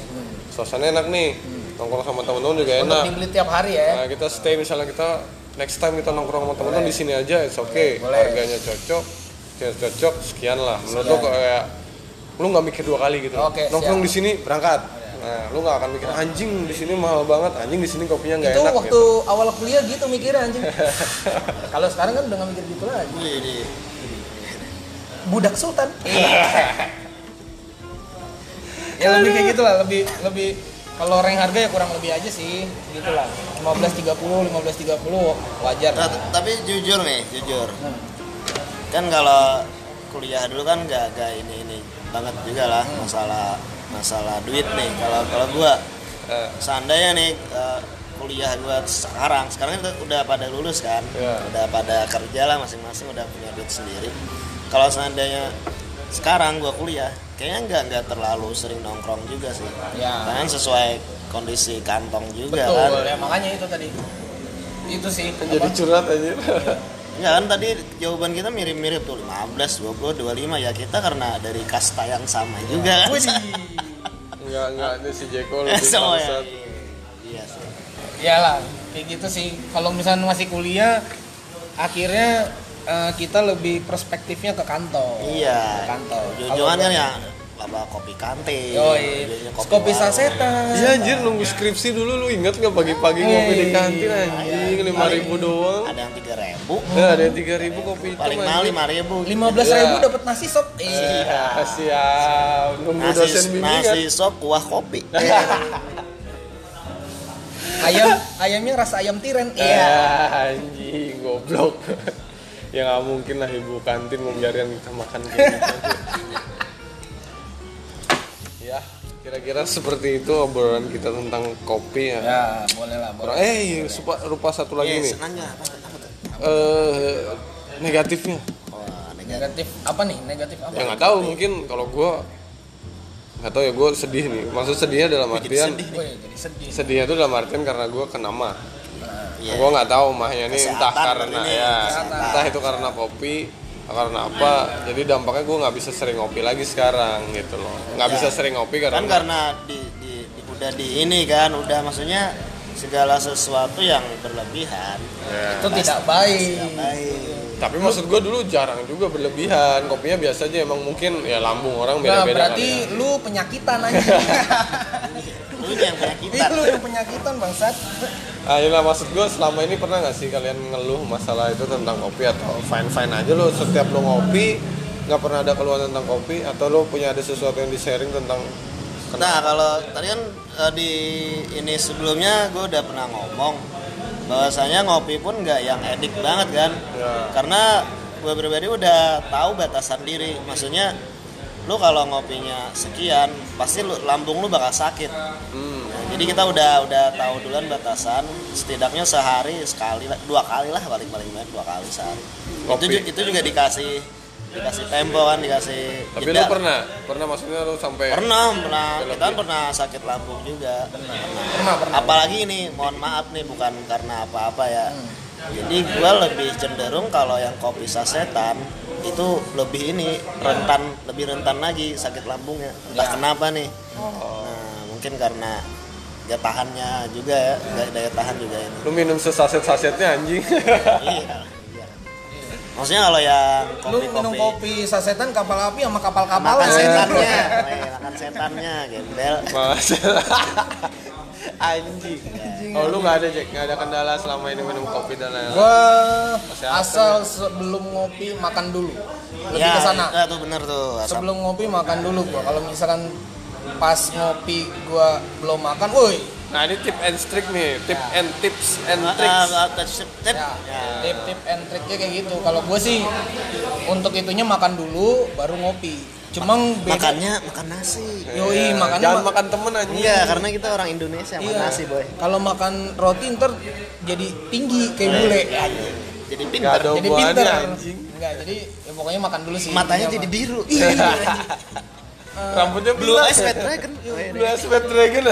Suasana enak nih. Nongkrong sama temen-temen juga Hmm. untuk enak. dibeli tiap hari ya. Nah kita stay misalnya kita next time kita nongkrong sama temen-temen di sini aja it's okay. Boleh. harganya cocok harganya cocok sekian lah. Menurut lu kayak lu nggak mikir dua kali gitu. Oke, nongkrong di sini berangkat. Nah lu nggak akan mikir anjing di sini mahal banget anjing di sini kopinya nggak itu enak waktu gitu. awal kuliah gitu mikirnya anjing. Kalau sekarang kan udah gak mikir gitu lagi. Budak sultan. Ya lebih kayak gitu lah lebih lebih kalau rank harga ya kurang lebih aja sih gitu lah 15.30 15.30 wajar Nah, t- tapi jujur nih, jujur. Kan kalau kuliah dulu kan gak, gak ini ini banget juga lah masalah masalah duit nih. Kalau kalau gua Eh, seandainya nih eh, kuliah gua sekarang, sekarang itu udah pada lulus kan, Iya. udah pada kerja lah masing-masing udah punya duit sendiri. Kalau seandainya sekarang gua kuliah, kayaknya nggak nggak terlalu sering nongkrong juga sih. Ya. Kan sesuai kondisi kantong juga betul kan. ya makanya itu tadi itu sih jadi apa? curhat aja Ya kan tadi jawaban kita mirip-mirip tuh 15, 20, 25 ya kita karena dari kasta yang sama juga kan. Enggak, enggak, ini si Jeko lebih Semua ya. bangsat. Iya sih. Iyalah, kayak gitu sih. Kalau misalnya masih kuliah, akhirnya eh, kita lebih perspektifnya ke kantong. Iya. Ke kantong. Ujung-ujungan kan ya apa kopi kantin. Yoi. ujungnya Kopi warung. sasetan. Iya anjir nunggu skripsi dulu lu inget nggak pagi-pagi ngopi di kantin anjing lima ribu doang. Ada yang 3000 Nah, ada tiga ribu kopi hitam paling mahal 5000 lima belas ribu dapat nasi sop. Iya. Ah, siap, nunggu dosen Nasi, bimbingan. nasi sop kuah kopi. Ayam, ayamnya rasa ayam tiren. Iya. Ya, anjing, goblok. Ya nggak mungkin lah ibu kantin membiarkan kita makan kayak gitu. ya, kira-kira seperti itu obrolan kita tentang kopi ya. Ya, boleh lah, boleh. Eh, supa, rupa satu lagi Iya, nih. senangnya apa tuh? Apa tuh? Eh, negatifnya. Negatif. Negatif apa nih? Negatif apa? Ya nggak tahu, mungkin kalau gue nggak tahu ya gue sedih nih. Maksud sedihnya dalam artian jadi sedih. sedihnya tuh dalam artian karena gue kena Iya. Gue nggak tahu mahnya nih entah Kesehatan karena ini, ya kesehatan. entah itu karena kopi karena apa jadi dampaknya gue nggak bisa sering ngopi lagi sekarang gitu loh nggak Ya. bisa sering ngopi karena Kan karena di di, di udah di ini kan udah maksudnya segala sesuatu yang berlebihan Ya. itu tidak baik baik Tapi maksud gue dulu jarang juga berlebihan. Kopinya biasa aja emang mungkin ya lambung orang Nah, beda-beda. berarti ya. lu penyakitan aja. lu yang penyakitan lu yang penyakitan bangsat. Ah, iya lah, maksud gue selama ini pernah gak sih kalian ngeluh masalah itu tentang kopi atau fine fine aja lo setiap lo ngopi nggak pernah ada keluhan tentang kopi atau lo punya ada sesuatu yang di sharing tentang Nah kalau tadi kan eh, di ini sebelumnya gue udah pernah ngomong bahwasanya ngopi pun nggak yang edik banget kan? Ya. karena gue pribadi udah tahu batasan diri. Maksudnya lu kalau ngopinya sekian pasti lu, lambung lu bakal sakit. Hmm, Nah, jadi kita udah udah tahu duluan batasan. Setidaknya sehari sekali dua kali lah paling paling banyak dua kali sehari. Itu Kopi. ju- itu juga dikasih dikasih tempo kan dikasih tapi jeda. lo pernah pernah maksudnya lo sampai Pernah, pernah. Kita kan pernah sakit lambung juga. Pernah. Pernah, pernah. Apalagi ini, mohon maaf nih, bukan karena apa-apa ya. Jadi gue lebih cenderung kalau yang kopi sasetan itu lebih ini rentan, lebih rentan lagi sakit lambungnya. Entah Ya. kenapa nih. Nah, mungkin karena daya tahannya juga ya, daya, tahan juga ini. lo minum sesaset sasetnya anjing iya. iya. Maksudnya kalau yang Lu kopi-kopi minum kopi sasetan kapal api sama kapal-kapal makan ya. setannya, Weh, makan setannya, gembel. Anjing oh lu nggak ada Jack nggak ada kendala selama ini minum kopi dan lain-lain Gua asal sebelum ngopi makan dulu. Lebih ya, ke sana. ya, tuh bener tuh. Asam Sebelum ngopi makan dulu gua. Kalau misalkan pas ngopi gua belum makan, woi. Nah ini tip and trick nih tip and tips and Ah, tricks ah, touch tip, tip. Ya, Ya. tip-tip and triknya kayak gitu. Kalau gue sih untuk itunya makan dulu baru ngopi. Cuma beda. Makannya makan nasi. Yoi, Ya, makannya jangan ma- makan temen anjing Iya, karena kita orang Indonesia makan Iya. nasi, boy. Kalau makan roti ntar jadi tinggi kayak bule. Jadi Nggak pintar. Jadi anjing. Enggak, jadi ya pokoknya makan dulu sih. Matanya Intinya jadi biru. Iya. rambutnya Blue Eyes White Dragon. Blue Eyes White Dragon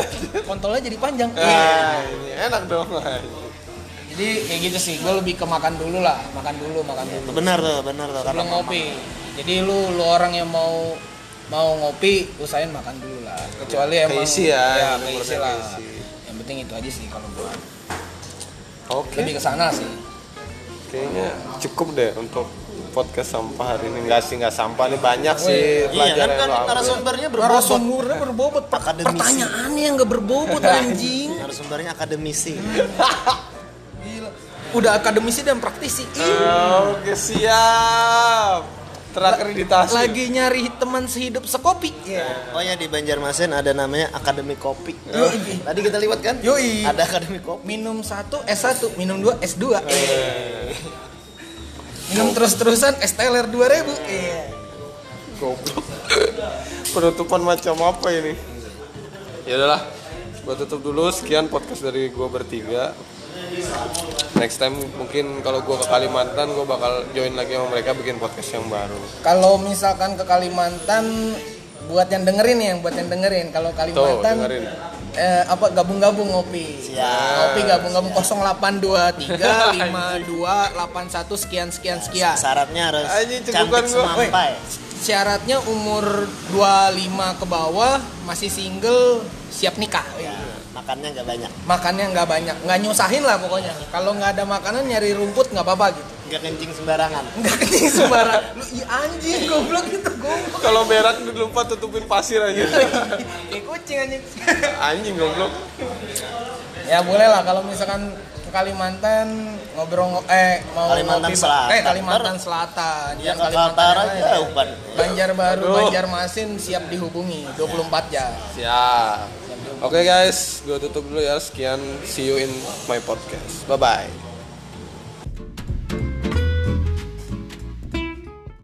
Kontolnya jadi panjang. ah, ini enak dong. Jadi kayak gitu sih. Gue lebih ke makan dulu lah, makan dulu, makan dulu. Benar tuh, benar tuh. Sebelum ngopi. Jadi lu lu orang yang mau mau ngopi usahain makan dulu lah. Kecuali emang Keisi ya, ya yang keisi lah. keisi. Yang penting itu aja sih kalau gua. oke Lebih ke sana sih. kayaknya cukup deh untuk podcast sampah hari ini nggak sih nggak sampah nih banyak sih Iya kan kan narasumbernya berbobot. Narasumbernya berbobot, per- Akademisi. pertanyaannya yang gak berbobot anjing. Narasumbernya akademisi. Gila. Udah akademisi dan praktisi. Ih, oke siap terakreditasi lagi nyari teman sehidup sekopi. Oh ya di Banjarmasin ada namanya Akademi Kopi. Yoi. Tadi kita lihat kan? Yoi. Ada Akademi Kopi. Minum satu S1, minum dua S2. Eh. Minum terus-terusan es teler 2000. Iya. Goblok. Penutupan macam apa ini? Ya udahlah. Gua tutup dulu sekian podcast dari gua bertiga. Next time mungkin kalau gua ke Kalimantan gua bakal join lagi sama mereka bikin podcast yang baru. Kalau misalkan ke Kalimantan buat yang dengerin nih, yang buat yang dengerin kalau Kalimantan dengerin. Eh, apa gabung-gabung ngopi. Siap. Ngopi gabung-gabung 0823 5281 sekian sekian sekian. Syaratnya harus Anjing, cegukan cantik gua. semampai. Syaratnya umur 25 ke bawah, masih single, siap nikah. Ya, makannya nggak banyak. Makannya nggak banyak, nggak nyusahin lah pokoknya. Kalau nggak ada makanan nyari rumput nggak apa-apa gitu. Nggak kencing sembarangan. Nggak kencing sembarang. Lu iya anjing goblok gitu goblok. Kalau berak lupa tutupin pasir aja. Kayak kucing anjing. Anjing goblok. ya boleh lah kalau misalkan ke Kalimantan ngobrol ngo- eh mau Kalimantan ngopi- Selatan. eh Kalimantan Selatan Ya ke Kalimantan Kaltara yang lain. jauh ban. Banjarbaru Aduh. Banjarmasin siap dihubungi 24 jam Siap. Oke guys, gua tutup dulu ya. Sekian, see you in my podcast. Bye bye.